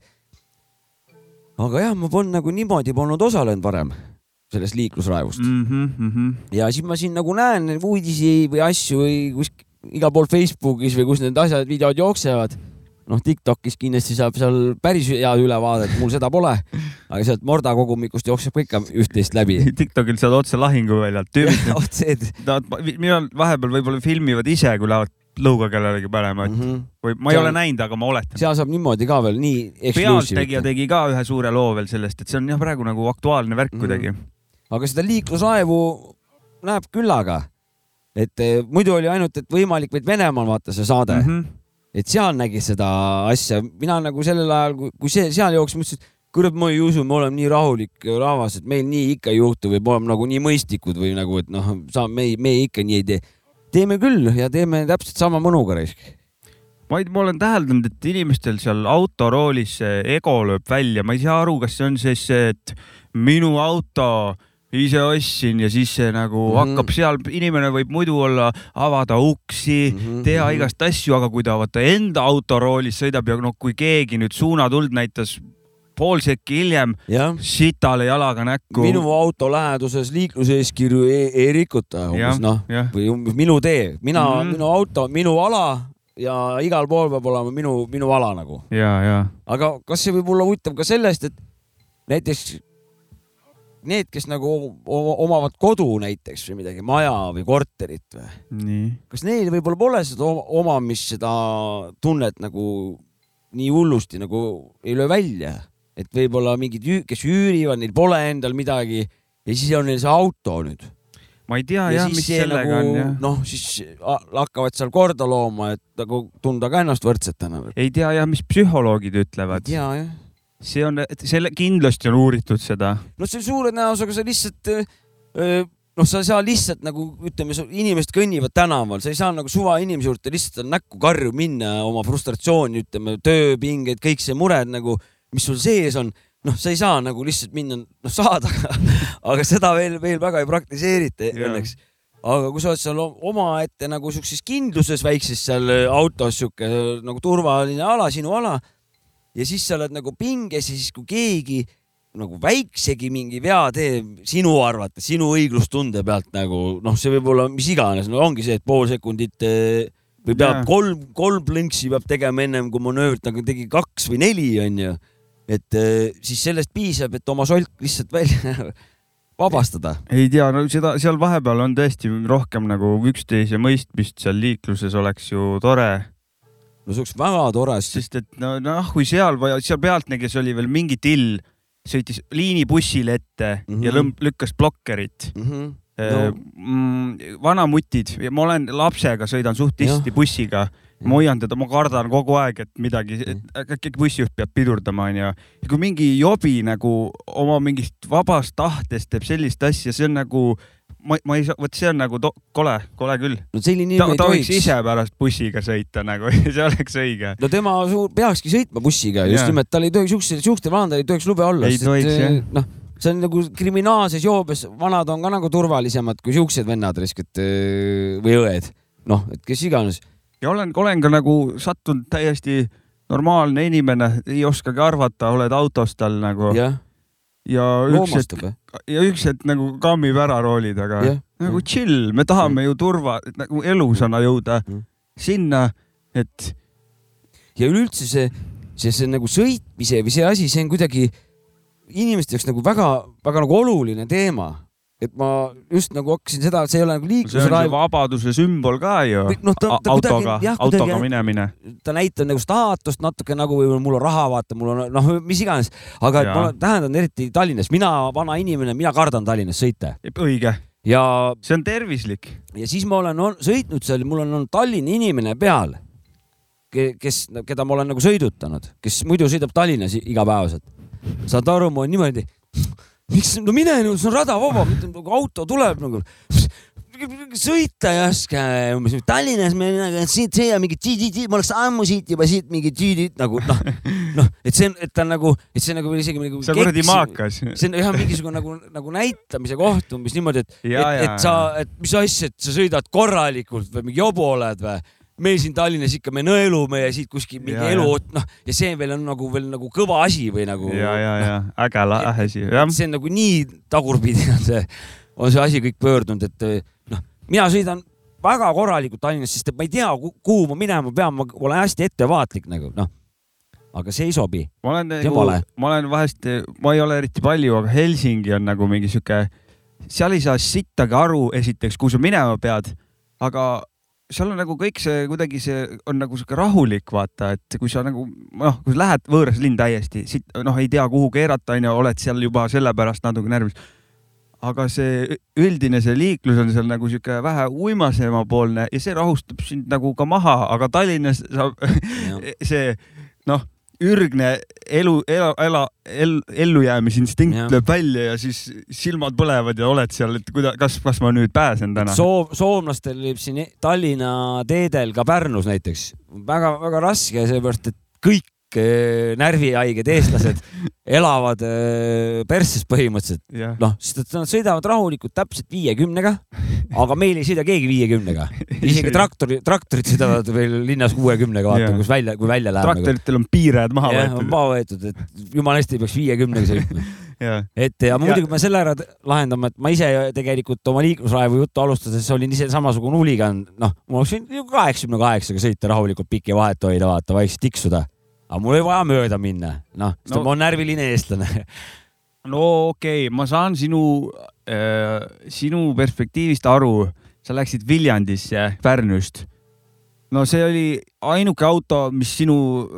aga jah, ma polnud nagu niimoodi polnud osalenud varem sellest liiklusraevust. Mm -hmm. ja siis ma siin nagu näen uudisi või asju või kuskil igal pool Facebookis või kus need asjad, videod jooksevad. noh, Tiktokis kindlasti saab seal päris head ülevaadet, mul seda pole, aga sealt Morda kogumikust jookseb ka ikka üht-teist läbi. Tiktokil saad otse lahinguväljalt, tüübid otse, nad, millal vahepeal võib-olla filmivad ise, kui lähevad lõuga kellelegi panema, et mm -hmm. või ma ei ole näinud, aga ma oletan. seal saab niimoodi ka veel nii pealtnägija tegi ka ühe suure loo veel sellest, et see on jah, praegu nagu aktuaalne värk kuidagi mm. aga seda liiklusraevu näeb küllaga. et eh, muidu oli ainult, et võimalik vaid Venemaal vaata see saade mm. -hmm. Et seal nägi seda asja, mina nagu sellel ajal, kui see seal jooksis, mõtlesin, et kurat, ma ei usu, me oleme nii rahulik rahvas, et meil nii ikka ei juhtu või me oleme nagu nii mõistlikud või nagu, et noh, sa, me, me ikka nii ei tee. teeme küll ja teeme täpselt sama mõnuga raisk. ma ei, ma olen täheldanud, et inimestel seal autoroolis ego lööb välja, ma ei saa aru, kas see on siis et minu auto ise ostsin ja siis see nagu mm. -hmm. hakkab seal, inimene võib muidu olla, avada uksi mm, -hmm. teha mhm. igast asju, aga kui ta vaata enda autoroolis sõidab ja noh, kui keegi nüüd suunatuld näitas pool sekki hiljem jah, sitale jalaga näkku. minu auto läheduses liikluseeskirju ei, ei rikuta umbes noh, või minu tee, mina mm. -hmm. minu auto, minu ala ja igal pool peab olema minu, minu ala nagu. ja, ja aga kas see võib olla huvitav ka sellest, et näiteks need, kes nagu omavad kodu näiteks või midagi, maja või korterit või, kas neil võib-olla pole seda oma- omamist, seda tunnet nagu nii hullusti nagu ei löö välja, et võib-olla mingid, kes üürivad, neil pole endal midagi ja siis on neil see auto nüüd. ma ei tea jah, mis sellega nagu, on jah. noh, siis hakkavad seal korda looma, et nagu tunda ka ennast võrdsetena. ei tea jah, mis psühholoogid ütlevad. ja, jah. See on, selle kindlasti on uuritud seda. no see suure tõenäosusega sa lihtsalt öö, noh, sa ei saa lihtsalt nagu ütleme, inimesed kõnnivad tänaval, sa ei saa nagu suva inimese juurde lihtsalt näkku karju minna oma frustratsiooni, ütleme tööpingeid, kõik see mured nagu, mis sul sees on, noh, sa ei saa nagu lihtsalt minna, noh saad, aga seda veel, veel väga ei praktiseerita õnneks. aga kui sa oled seal omaette nagu siukses kindluses väikses seal öö, autos sihuke öö, nagu turvaline ala, sinu ala ja siis sa oled nagu pinges ja siis, kui keegi nagu väiksegi mingi vea teeb sinu arvates, sinu õiglustunde pealt nagu noh, see võib olla mis iganes, no ongi see, et pool sekundit eh, või peab Jaa. kolm, kolm plõnksi peab tegema ennem kui manöövrit, aga tegi kaks või neli, onju. et eh, siis sellest piisab, et oma solk lihtsalt välja vabastada. ei tea, no seda seal vahepeal on tõesti rohkem nagu üksteise mõistmist seal liikluses oleks ju tore. No see oleks väga tore, sest et no noh, kui seal, seal pealtnägijas oli veel mingi till, sõitis liinibussile ette mm Mhm. -hmm. ja lõmb-, lükkas blokkerit mm. -hmm. No. Vanamutid, ma olen lapsega, sõidan suht tihti bussiga, ma hoian teda, ma kardan kogu aeg, et midagi, äkki bussijuht peab pidurdama, onju. ja kui mingi jobi nagu oma mingist vabast tahtest teeb sellist asja, see on nagu, ma, ma ei saa, vot see on nagu to, kole, kole küll. no selline inimene ei ta võiks tohiks ise pärast bussiga sõita nagu, see oleks õige. no tema suur, peakski sõitma bussiga, just nimelt tal ei tohiks siukse, siukestel vanadel ei tohiks lube olla. Ei tohiks, jah. noh, see on nagu kriminaalses joobes, vanad on ka nagu turvalisemad kui siuksed vennad riskid või õed, noh, et kes iganes. ja olen, olen ka nagu sattunud täiesti normaalne inimene, ei oskagi arvata, oled autos tal nagu. jah, ja üks hetk ja üks hetk nagu kammib ära rooli taga Jah,. nagu chill, me tahame ju turva, nagu elusana jõuda Mm. sinna, et ja üleüldse see, see, see nagu sõitmise või see asi, see on kuidagi inimeste jaoks nagu väga-väga nagu oluline teema. Et ma just nagu hakkasin seda, see ei ole nagu liiklusraev, vabaduse sümbol ka ju. ta- ta autoga autoga minemine. ta näitab nagu staatust natuke nagu mul on raha, vaata, mul on noh, mis iganes, aga Jaa. ma olen tähendanud eriti Tallinnas, mina vana inimene, mina kardan Tallinnas sõita õige, ja, see on tervislik. ja siis ma olen on, sõitnud seal, mul on olnud Tallinna inimene peal, kes, keda ma olen nagu sõidutanud, kes muidu sõidab Tallinnas igapäevaselt. saad aru, ma olen niimoodi, miks, no mine nüüd, see on rada vaba, auto tuleb nagu. sõita ei oska umbes Tallinnas me nagu siit sõida mingi tiidid, ma oleks ammu siit juba siit mingi tiidid nagu noh, noh, et see on, et ta on nagu, et see on nagu isegi nagu. see on kuradi maakas. see on jah mingisugune nagu, nagu näitamise koht umbes niimoodi, et, et, et sa, et mis asja, et sa sõidad korralikult või mingi jobu oled või meil siin Tallinnas ikka me nõelume ja siit kuskil mingi Ja, elu noh ja see veel on nagu veel nagu kõva asi või nagu. ja, ja, ja äge lahe asi, see on nagu nii tagurpidi on see, on see asi kõik pöördunud, et noh, mina sõidan väga korralikult Tallinnas, sest et ma ei tea, kuhu ma minema pean, ma olen hästi ettevaatlik nagu noh. aga see ei sobi. ma olen nagu ma olen vahest, ma ei ole eriti palju, aga Helsingi on nagu mingi sihuke, seal ei saa sittagi aru, esiteks, kuhu sa minema pead, aga seal on nagu kõik see kuidagi see on nagu sihuke rahulik, vaata, et kui sa nagu noh, kui sa lähed võõras linn täiesti, siit noh, ei tea, kuhu keerata, onju, oled seal juba sellepärast natuke närvis. aga see üldine see liiklus on seal nagu sihuke vähe uimasemapoolne ja see rahustab sind nagu ka maha, aga Tallinnas saab see noh, ürgne elu, ela, ela, ellujäämisinstinkt Jah. lööb välja ja siis silmad põlevad ja oled seal, et kuida-, kas, kas ma nüüd pääsen täna? Soom, soomlastel võib siin Tallinna teedel ka Pärnus näiteks väga-väga raske, seepärast et kõik eh, närvihaiged eestlased elavad eh, persses põhimõtteliselt. Noh, sest et nad sõidavad rahulikult täpselt viiekümnega, aga meil ei sõida keegi viiekümnega. isegi traktori, traktorid sõidavad veel linnas kuuekümnega, vaata kus välja, kui välja läheb. traktoritel on piirajad maha võetud. maha võetud, et jumala hästi ei peaks viiekümnega sõitma. Et ja muidugi ma selle ära lahendama, et ma ise tegelikult oma liiklusraevu juttu alustades olin ise samasugune huligan, noh, ma oleks võinud ju kaheksakümne kaheksaga sõita rahulikult pikki vahet hoida, vaata, vaikselt tiksuda. Aga mul oli vaja mööda minna, noh, sest No- ma olen närviline eestlane. no okei okay,, ma saan sinu äh,, sinu perspektiivist aru, sa läksid Viljandisse Pärnust. no see oli ainuke auto, mis sinu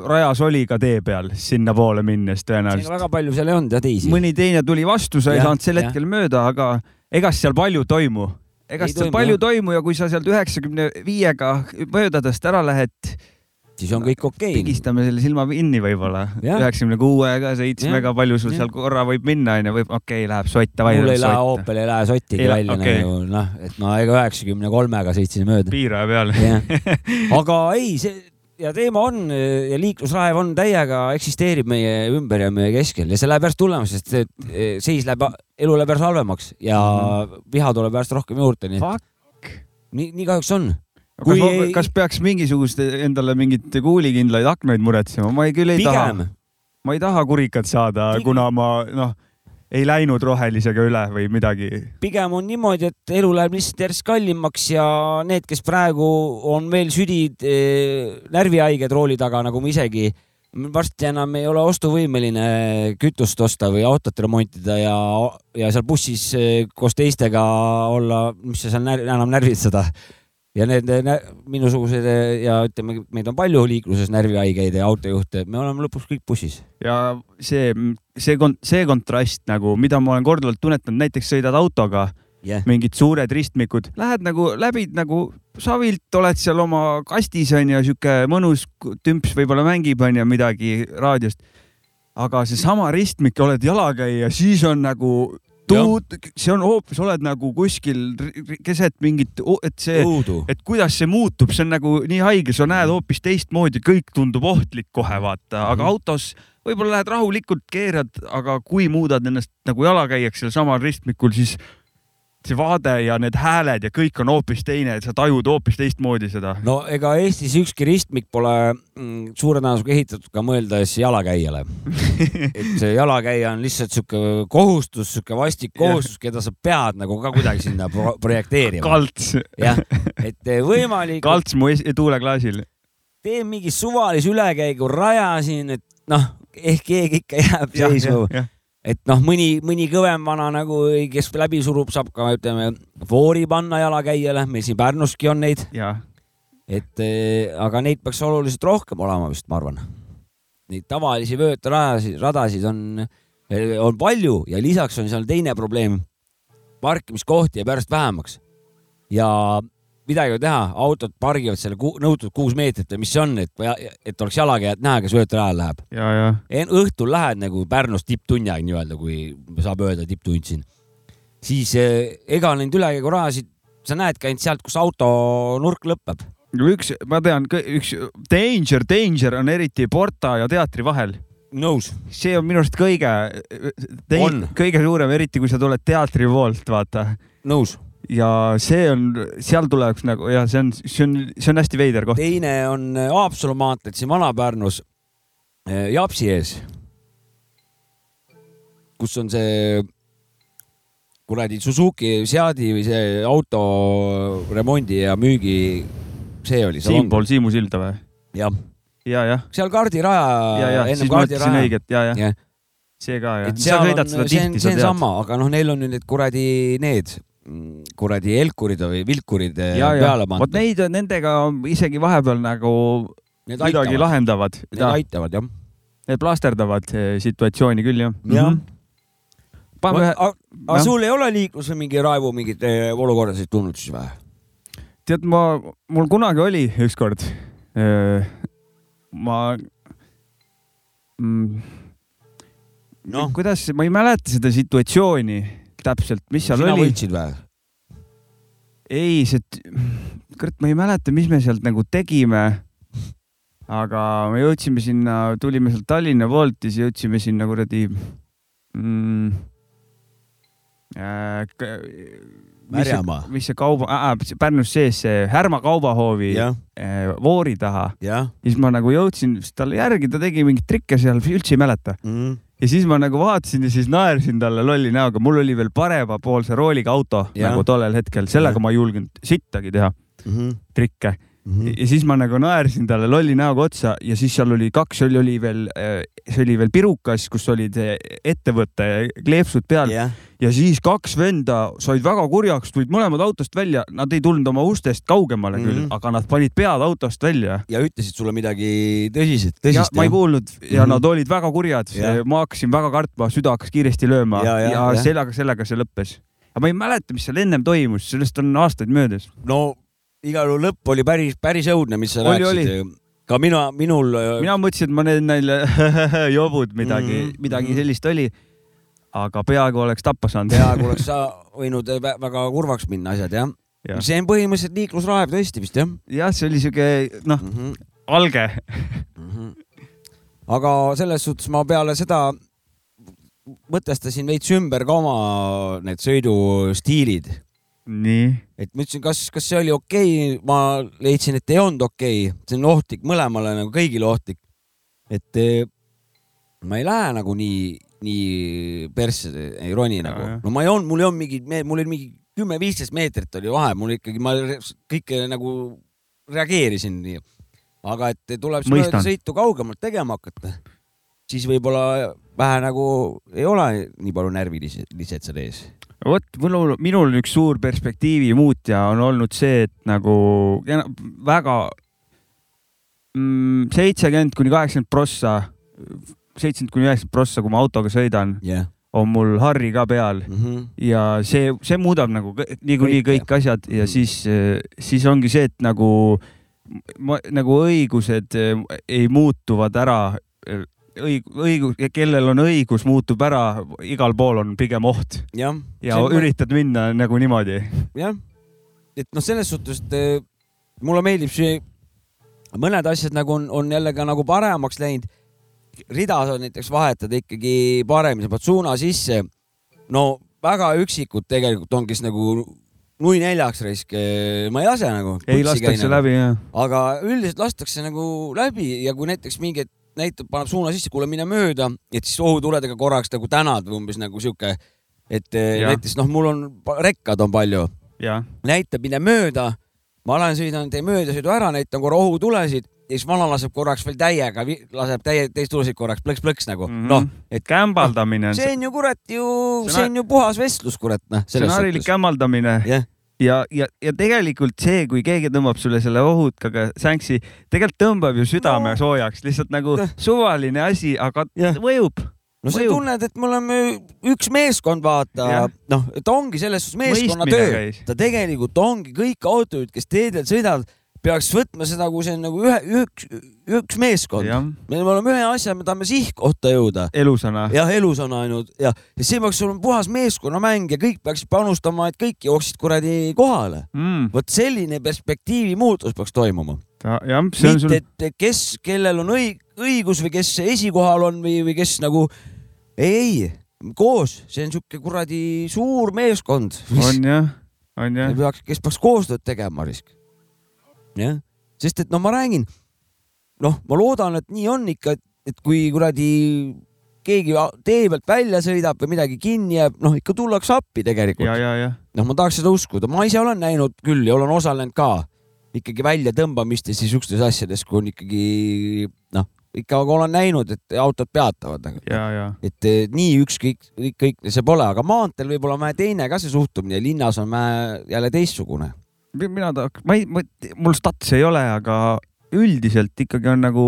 rajas oli ka tee peal sinnapoole minnes tõenäoliselt. väga palju seal ei olnud ja teisi. mõni teine tuli vastu, sa ei Jah, saanud sel jah. hetkel mööda, aga ega seal palju toimu. ega seal toimu, palju jah. toimu ja kui sa sealt üheksakümne viiega möödadest ära lähed, siis on kõik okei. pigistame selle silma kinni võib-olla. Üheksakümne kuuega, seitsmega, palju sul Jah. seal korra võib minna onju, võib, okei okay,, läheb sott, davai. mul ei lähe Opel ei lähe sottigi välja okei. nagu noh, et ma ega üheksakümne kolmega sõitsin mööda. piiraja peal. aga ei, see ja teema on ja liiklusraev on täiega eksisteerib meie ümber ja meie keskel ja see läheb järjest hullemaks, sest see eh, seis läheb, elu läheb järjest halvemaks ja viha tuleb järjest rohkem juurde, nii et nii, nii kahjuks on. Kas, ei... kas peaks mingisugust endale mingeid kuulikindlaid aknaid muretsema, ma ei küll ei Pigem. taha. ma ei taha kurikat saada, kuna ma noh, ei läinud rohelisega üle või midagi. pigem on niimoodi, et elu läheb lihtsalt järjest kallimaks ja need, kes praegu on veel südid eh, närvihaiged rooli taga, nagu ma isegi, varsti enam ei ole ostuvõimeline kütust osta või autot remontida ja, ja seal bussis eh, koos teistega olla, mis sa seal när, enam närvitseda. Ja need nä- minusugused eh, ja ütleme, meid on palju liikluses närvihaigeid ja autojuhte, me oleme lõpuks kõik bussis. ja see, see, see kontrast nagu, mida ma olen korduvalt tunnetanud, näiteks sõidad autoga yeah., mingid suured ristmikud, lähed nagu, läbid nagu savilt, oled seal oma kastis onju, sihuke mõnus tümps võib-olla mängib onju midagi raadiost. aga seesama ristmik, oled jalakäija, siis on nagu tuud, see on hoopis, oled nagu kuskil keset mingit, et see, et kuidas see muutub, see on nagu nii haige, sa näed hoopis teistmoodi, kõik tundub ohtlik kohe vaata, aga autos võib-olla lähed rahulikult, keerad, aga kui muudad ennast nagu jalakäijaks seal samal ristmikul, siis see vaade ja need hääled ja kõik on hoopis teine, sa tajud hoopis teistmoodi seda. no ega Eestis ükski ristmik pole mm, suure tõenäosusega ehitatud ka mõeldes jalakäijale. et see jalakäija on lihtsalt sihuke kohustus, sihuke vastik kohustus, keda sa pead nagu ka kuidagi sinna pro projekteerima. kalts. jah, et eh, võimalik. kalts mu tuuleklaasil. teen mingi suvalise ülekäigu, rajasin, et noh, ehk keegi ikka jääb seisma. Et noh, mõni, mõni kõvem vana nagu, kes läbi surub, saab ka ütleme foori panna jalakäijale, meil siin Pärnuski on neid. et eh, aga neid peaks oluliselt rohkem olema vist, ma arvan. Neid tavalisi vöötarajasid, radasid on, on palju ja lisaks on seal teine probleem. parkimiskohti jääb järjest vähemaks ja midagi ei ole teha, autod pargivad selle ku, nõutud kuus meetrit või mis see on, et, et oleks jalakäijat näha, kes vöötarajal läheb. ja, ja En- õhtul lähed nagu Pärnus tipptunni aeg nii-öelda, kui saab öelda tipptund siin, siis eh, ega neid ülekäigurajasid sa näedki ainult sealt, kus auto nurk lõpeb. üks, ma tean, üks Danger, Danger on eriti Porta ja teatri vahel. nõus. see on minu arust kõige kõige suurem, eriti kui sa tuled teatri poolt, vaata. nõus. Ja see on, seal tuleks nagu ja see on, see on, see on hästi veider koht. teine on äh, Haapsalu maanteed siin Vana-Pärnus, Japsi ees, kus on see kuradi Suzuki Seadi või see auto remondi ja müügi, see oli. siinpool Siimu silda või? jah, ja, jah. seal kaardiraja. ja, ja siis ma ütlesin õiget ja, ja Jah.. see ka jah. sa sõidad on, seda see on, tihti, see sa on tead. sama, aga noh, neil on ju need kuradi need kuradi helkurid või vilkurid eh, ja, ja peale, vot pandud. neid, nendega isegi vahepeal nagu Need midagi aitavad. lahendavad. Need aitavad jah. Need plaasterdavad eh, situatsiooni küll jah. jah. paneme ühe, aga sul ei ole liiklusel mingi Raivo mingeid eh, olukordasid tulnud siis või? tead, ma, mul kunagi oli ükskord. ma mm,. Noh. kuidas, ma ei mäleta seda situatsiooni täpselt, mis seal sina oli. võitsid või? ei, see, kurat, ma ei mäleta, mis me sealt nagu tegime. aga me jõudsime sinna, tulime sealt Tallinna poolt ja siis jõudsime sinna kuradi mm,. Äh, Märjamaa. mis see kauba äh,, Pärnus sees see Härma kaubahoovi Jah. äh, voori taha. jah. siis ma nagu jõudsin talle järgi, ta tegi mingeid trikke seal, üldse ei mäleta mm.. Ja siis ma nagu vaatasin ja siis naersin talle lolli näoga, mul oli veel paremapoolse rooliga auto Jah. nagu tollel hetkel, sellega Jah. ma ei julgenud sittagi teha Mm -hmm. trikke mm. -hmm. ja siis ma nagu naersin talle lolli näoga otsa ja siis seal oli kaks, oli, oli veel, see oli veel pirukas, kus olid eh, ettevõtte kleepsud peal jah, ja siis kaks venda said väga kurjaks, tulid mõlemad autost välja, nad ei tulnud oma ustest kaugemale küll Mhm., aga nad panid pead autost välja. ja ütlesid sulle midagi tõsiselt, ja tõsist ma ei kuulnud ja Mhm. nad olid väga kurjad Jah., ma hakkasin väga kartma, süda hakkas kiiresti lööma Ja, ja, ja, ja, sellega, sellega see lõppes. aga ma ei mäleta, mis seal ennem toimus, sellest on aastaid möödas. no igal juhul lõpp oli päris, päris õudne, mis sa Oli, rääkisid. ka mina, minul. mina mõtlesin, et ma need neile jobud midagi mm, -hmm. midagi mhm. sellist oli. aga peaaegu oleks tappa saanud. peaaegu oleks sa võinud vä- väga kurvaks minna asjad jah ja. See on põhimõtteliselt liiklusraev tõesti vist jah jah, see oli siuke noh mm, -hmm. alge. Mm -hmm. aga selles suhtes ma peale seda mõtestasin veits ümber ka oma need sõidustiilid. Et ma ütlesin, kas, kas see oli okei okay?, ma leidsin, et ei olnud okei okay., see on ohtlik mõlemale nagu kõigile ohtlik. et eh, ma ei lähe nagu nii, nii persse ei roni Ja, nagu no ma ei olnud, mul ei olnud mingi, mul oli mingi kümme-viisteist meetrit oli vahe, mul ikkagi, ma kõike nagu reageerisin nii. aga et tuleb mööda sõitu kaugemalt tegema hakata, siis võib-olla vähe nagu ei ole nii palju närvilised seal ees. Vot minul, minul üks suur perspektiivi muutja on olnud see, et nagu väga mm, seitsekümmend kuni kaheksakümmend prossa, seitsekümmend kuni üheksakümmend prossa, kui ma autoga sõidan, jah, on mul Harri ka peal. Ja see, see muudab nagu niikuinii kõik asjad ja siis, siis ongi see, et nagu ma, nagu õigused eh, ei muutuvad ära. õig-, õigus, kellel on õigus, muutub ära, igal pool on pigem oht jah. ja üritad minna nagu niimoodi. jah, et noh, selles suhtes, et eh, mulle meeldib see, mõned asjad nagu on, on jälle ka nagu paremaks läinud. rida sa näiteks vahetad ikkagi paremini, sa paned suuna sisse. no väga üksikud tegelikult on, kes nagu nui neljaks raisk, ma ei lase nagu. ei lastakse läbi jah. aga üldiselt lastakse nagu läbi ja kui näiteks mingi hetk näitab, paneb suuna sisse, kuule mine mööda, et siis ohutuledega korraks nagu tänad või umbes nagu sihuke, et eh, Jah. näiteks noh, mul on, rekkad on palju näitab, mine mööda. ma lähen sõidan tee möödasõidu ära, näitan korra ohutulesid ja siis vana laseb korraks veel täiega, laseb täie, teist tulesid korraks plõks-plõks nagu mm. -hmm. noh, et kämbaldamine on see on ju kurat ju, See on- ju puhas vestlus, kurat noh. see on harilik kämmaldamine jah, ja, ja, ja tegelikult see, kui keegi tõmbab sulle selle ohutkaga sänksi, tegelikult tõmbab ju südame no. soojaks, lihtsalt nagu suvaline asi, aga Jah. mõjub. no sa tunned, et me oleme üks meeskond, vaata noh, et ongi selles suhtes meeskonnatöö ta tegelikult ongi kõik autojuhid, kes teedel sõidavad, peaks võtma seda, kui see on nagu ühe, üks, üks meeskond. me oleme ühe asja, me tahame sihtkohta jõuda. elusana. jah, elusana ainult ja, ja see peaks olema puhas meeskonnamäng ja kõik peaksid panustama, et kõik jooksid kuradi kohale mm.. vot selline perspektiivi muutus peaks toimuma. jah, see on sul mitte, et kes, kellel on õig-, õigus või kes esikohal on või, või kes nagu ei, koos, see on sihuke kuradi suur meeskond. on jah, on jah. peaks, kes peaks koostööd tegema, risk. jah, sest et no ma räägin, noh, ma loodan, et nii on ikka, et kui kuradi keegi tee pealt välja sõidab või midagi kinni jääb, noh ikka tullakse appi tegelikult. noh, ma tahaks seda uskuda, ma ise olen näinud küll ja olen osalenud ka ikkagi väljatõmbamistes ja siukestes asjades, kui on ikkagi noh, ikka olen näinud, et autod peatavad et nii ükskõik, kõik see pole, aga maanteel võib-olla vähe teine ka see suhtumine, linnas on vähe jälle teistsugune. Mina tahaks, ma ei, mul stats ei ole, aga üldiselt ikkagi on nagu,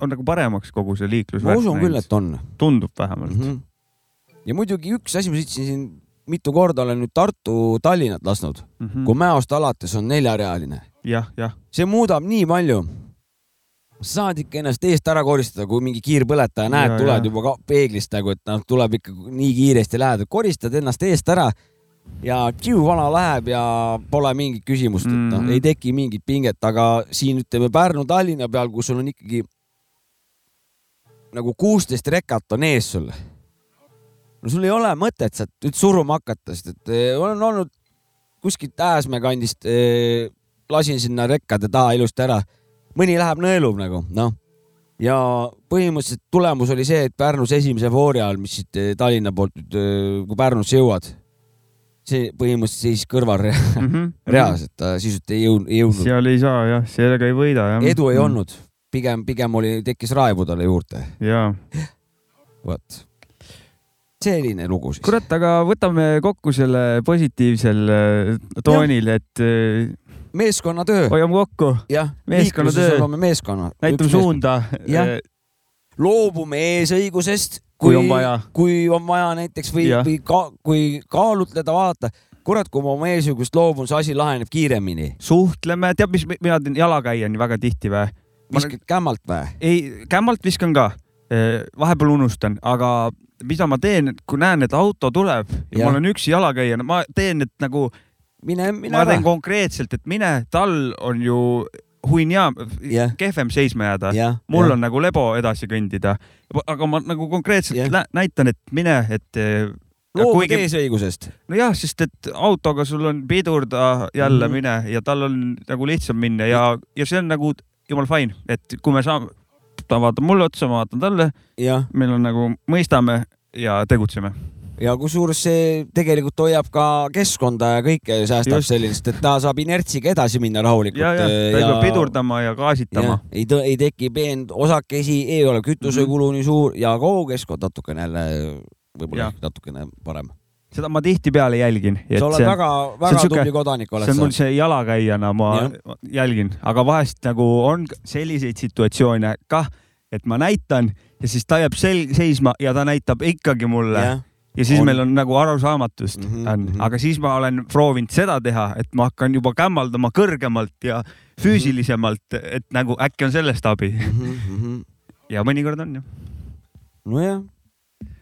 on nagu paremaks kogu see liiklus. ma usun küll, et on. tundub vähemalt mm. -hmm. ja muidugi üks asi, ma sõitsin siin mitu korda olen nüüd Tartu-Tallinnat lasknud mm. -hmm. kui Mäost alates on neljarealine. jah, jah. see muudab nii palju. sa saad ikka ennast eest ära koristada, kui mingi kiirpõletaja näed tuled ja. juba peeglist nagu, et noh, tuleb ikka nii kiiresti lähed, koristad ennast eest ära ja tšiu vana läheb ja pole mingit küsimust, et noh, Mhm. ei teki mingit pinget, aga siin ütleme Pärnu-Tallinna peal, kus sul on ikkagi nagu kuusteist rekat on ees sul. no sul ei ole mõtet sealt nüüd suruma hakata, sest et eh, olen olnud kuskilt Ääsmäe kandist eh, lasin sinna rekkade taha ilusti ära. mõni läheb nõelub nagu noh ja põhimõtteliselt tulemus oli see, et Pärnus esimese foori ajal, mis siit eh, Tallinna poolt nüüd, kui Pärnusse jõuad, see põhimõtteliselt seisis kõrval rea, mm -hmm. reas, et ta sisuliselt ei jõudnud, ei jõudnud. seal ei saa jah, sellega ei võida jah. edu ei olnud, pigem, pigem oli, tekkis raevu talle juurde. jaa. vot, selline lugu siis. kurat, aga võtame kokku selle positiivsel äh, toonil, et äh, meeskonnatöö. hoiame kokku. jah, meeskonnatöö, oleme meeskonna. näitame suunda. loobume eesõigusest, Kui on vaja. kui on vaja näiteks või, või ka, kui kaalutleda, vaadata, kurat, kui ma oma eesõigust loobun, see asi laheneb kiiremini. suhtleme, tead, mis mina teen jalakäijani väga tihti või? viskad kämmalt või? ei, kämmalt viskan ka. vahepeal unustan, aga mida ma teen, kui näen, et auto tuleb ja, ja. Ma olen üksi jalakäijana, ma teen, et nagu. mine, mine ma ära teen. konkreetselt, et mine, tal on ju hunnia Jah. kehvem seisma jääda Jah,. mul jah. on nagu lebo edasi kõndida. aga ma nagu konkreetselt nä- näitan, et mine, et. loobud eesõigusest. nojah, sest et autoga sul on pidurda jälle mm -hmm. mine ja tal on nagu lihtsam minna ja, ja see on nagu jumal fine, et kui me saame, ta vaatab mulle otsa, ma vaatan talle. meil on nagu mõistame ja tegutseme. Ja kusjuures see tegelikult hoiab ka keskkonda ja kõike säästab Just. sellist, et ta saab inertsiga edasi minna rahulikult. ja, ja ta ei pea pidurdama ja gaasitama. ei, ei teki peent osakesi, ei ole kütusekulu nii suur ja kogu keskkond natukene jälle võib-olla natukene parem. seda ma tihtipeale jälgin. sa oled väga, väga tubli kodanik oled see on sa mul. see jalakäijana, ma Jah. jälgin, aga vahest nagu on selliseid situatsioone kah, et ma näitan ja siis ta jääb sel-, seisma ja ta näitab ikkagi mulle Jah. Ja siis On. meil on nagu arusaamatust mm -hmm, on -hmm. aga siis ma olen proovinud seda teha, et ma hakkan juba kämmaldama kõrgemalt ja füüsilisemalt, et nagu äkki on sellest abi mm. -hmm. ja mõnikord on jah. nojah,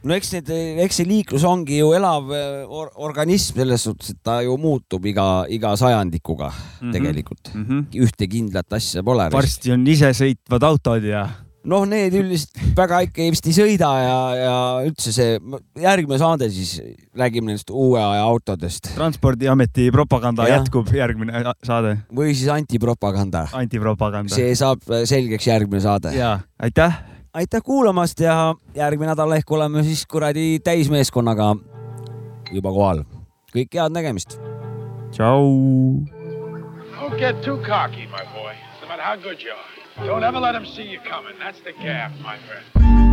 no eks need, eks see liiklus ongi ju elav eh, or organism selles suhtes, et ta ju muutub iga, iga sajandikuga mm Mhm. -hmm. tegelikult mm. -hmm. ühte kindlat asja pole. varsti on isesõitvad autod ja noh, need üldiselt väga ikka vist ei sõida ja, ja üldse see järgmine saade siis räägime nendest uue aja autodest transpordiameti propaganda ja. jätkub järgmine saade. või siis antipropaganda. antipropaganda. see saab selgeks järgmine saade. ja aitäh. aitäh kuulamast ja järgmine nädal ehk oleme siis kuradi täismeeskonnaga juba kohal. kõike head nägemist. tšau. Don't get too cocky, my boy. No matter how good you are. Don't ever let them see you coming. That's the gap, my friend.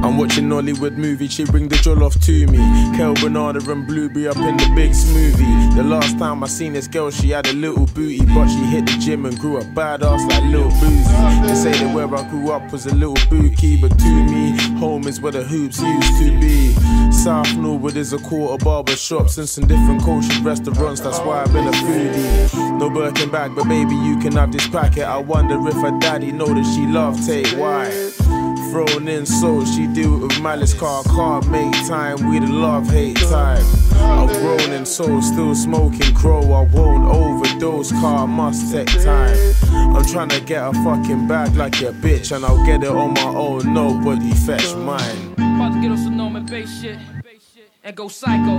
I'm watching Nollywood movie, she bring the joll off to me. Kel Bernardo and Blueberry up in the big smoothie. The last time I seen this girl, she had a little booty, but she hit the gym and grew a badass like little boozy. They say that where I grew up was a little bookie, but to me, home is where the hoops used to be. South Norwood is a quarter barber shops and some different cultured restaurants. That's why I've been a foodie. No Birkin bag, but baby, you can have this packet. I wonder if her daddy know that she love take. Why? Thrown in so she deal it with malice car can't make time. We the love hate type. I'm grown in soul still smoking crow. I won't overdose car must take time. I'm trying to get a fucking bag like a bitch and I'll get it on my own. Nobody fetch mine. About to get on some normal bass shit. And go psycho.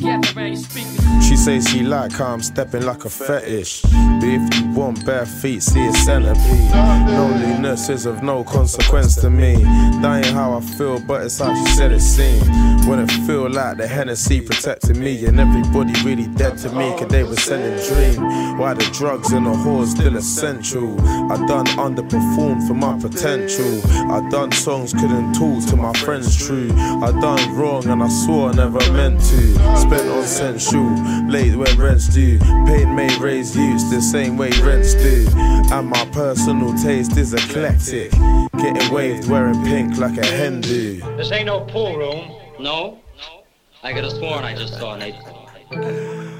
She says she like how I'm stepping like a fetish. But if you want bare feet, see a centipede. Loneliness is of no consequence to me. Dying how I feel, but it's how she said it seemed. When it feel like the Hennessy protected me, and everybody really dead to me, cause they were selling dream. Why the drugs and the whores still essential? I done underperformed for my potential. I done songs couldn't talk to my friends true. I done wrong and I swore I never meant to. Spent on sensual, late when rents due. Pain may raise use the same way rents do. And my personal taste is eclectic. Getting waved wearing pink like a hen do. This ain't no pool room. No? I could have sworn I just saw Nathan.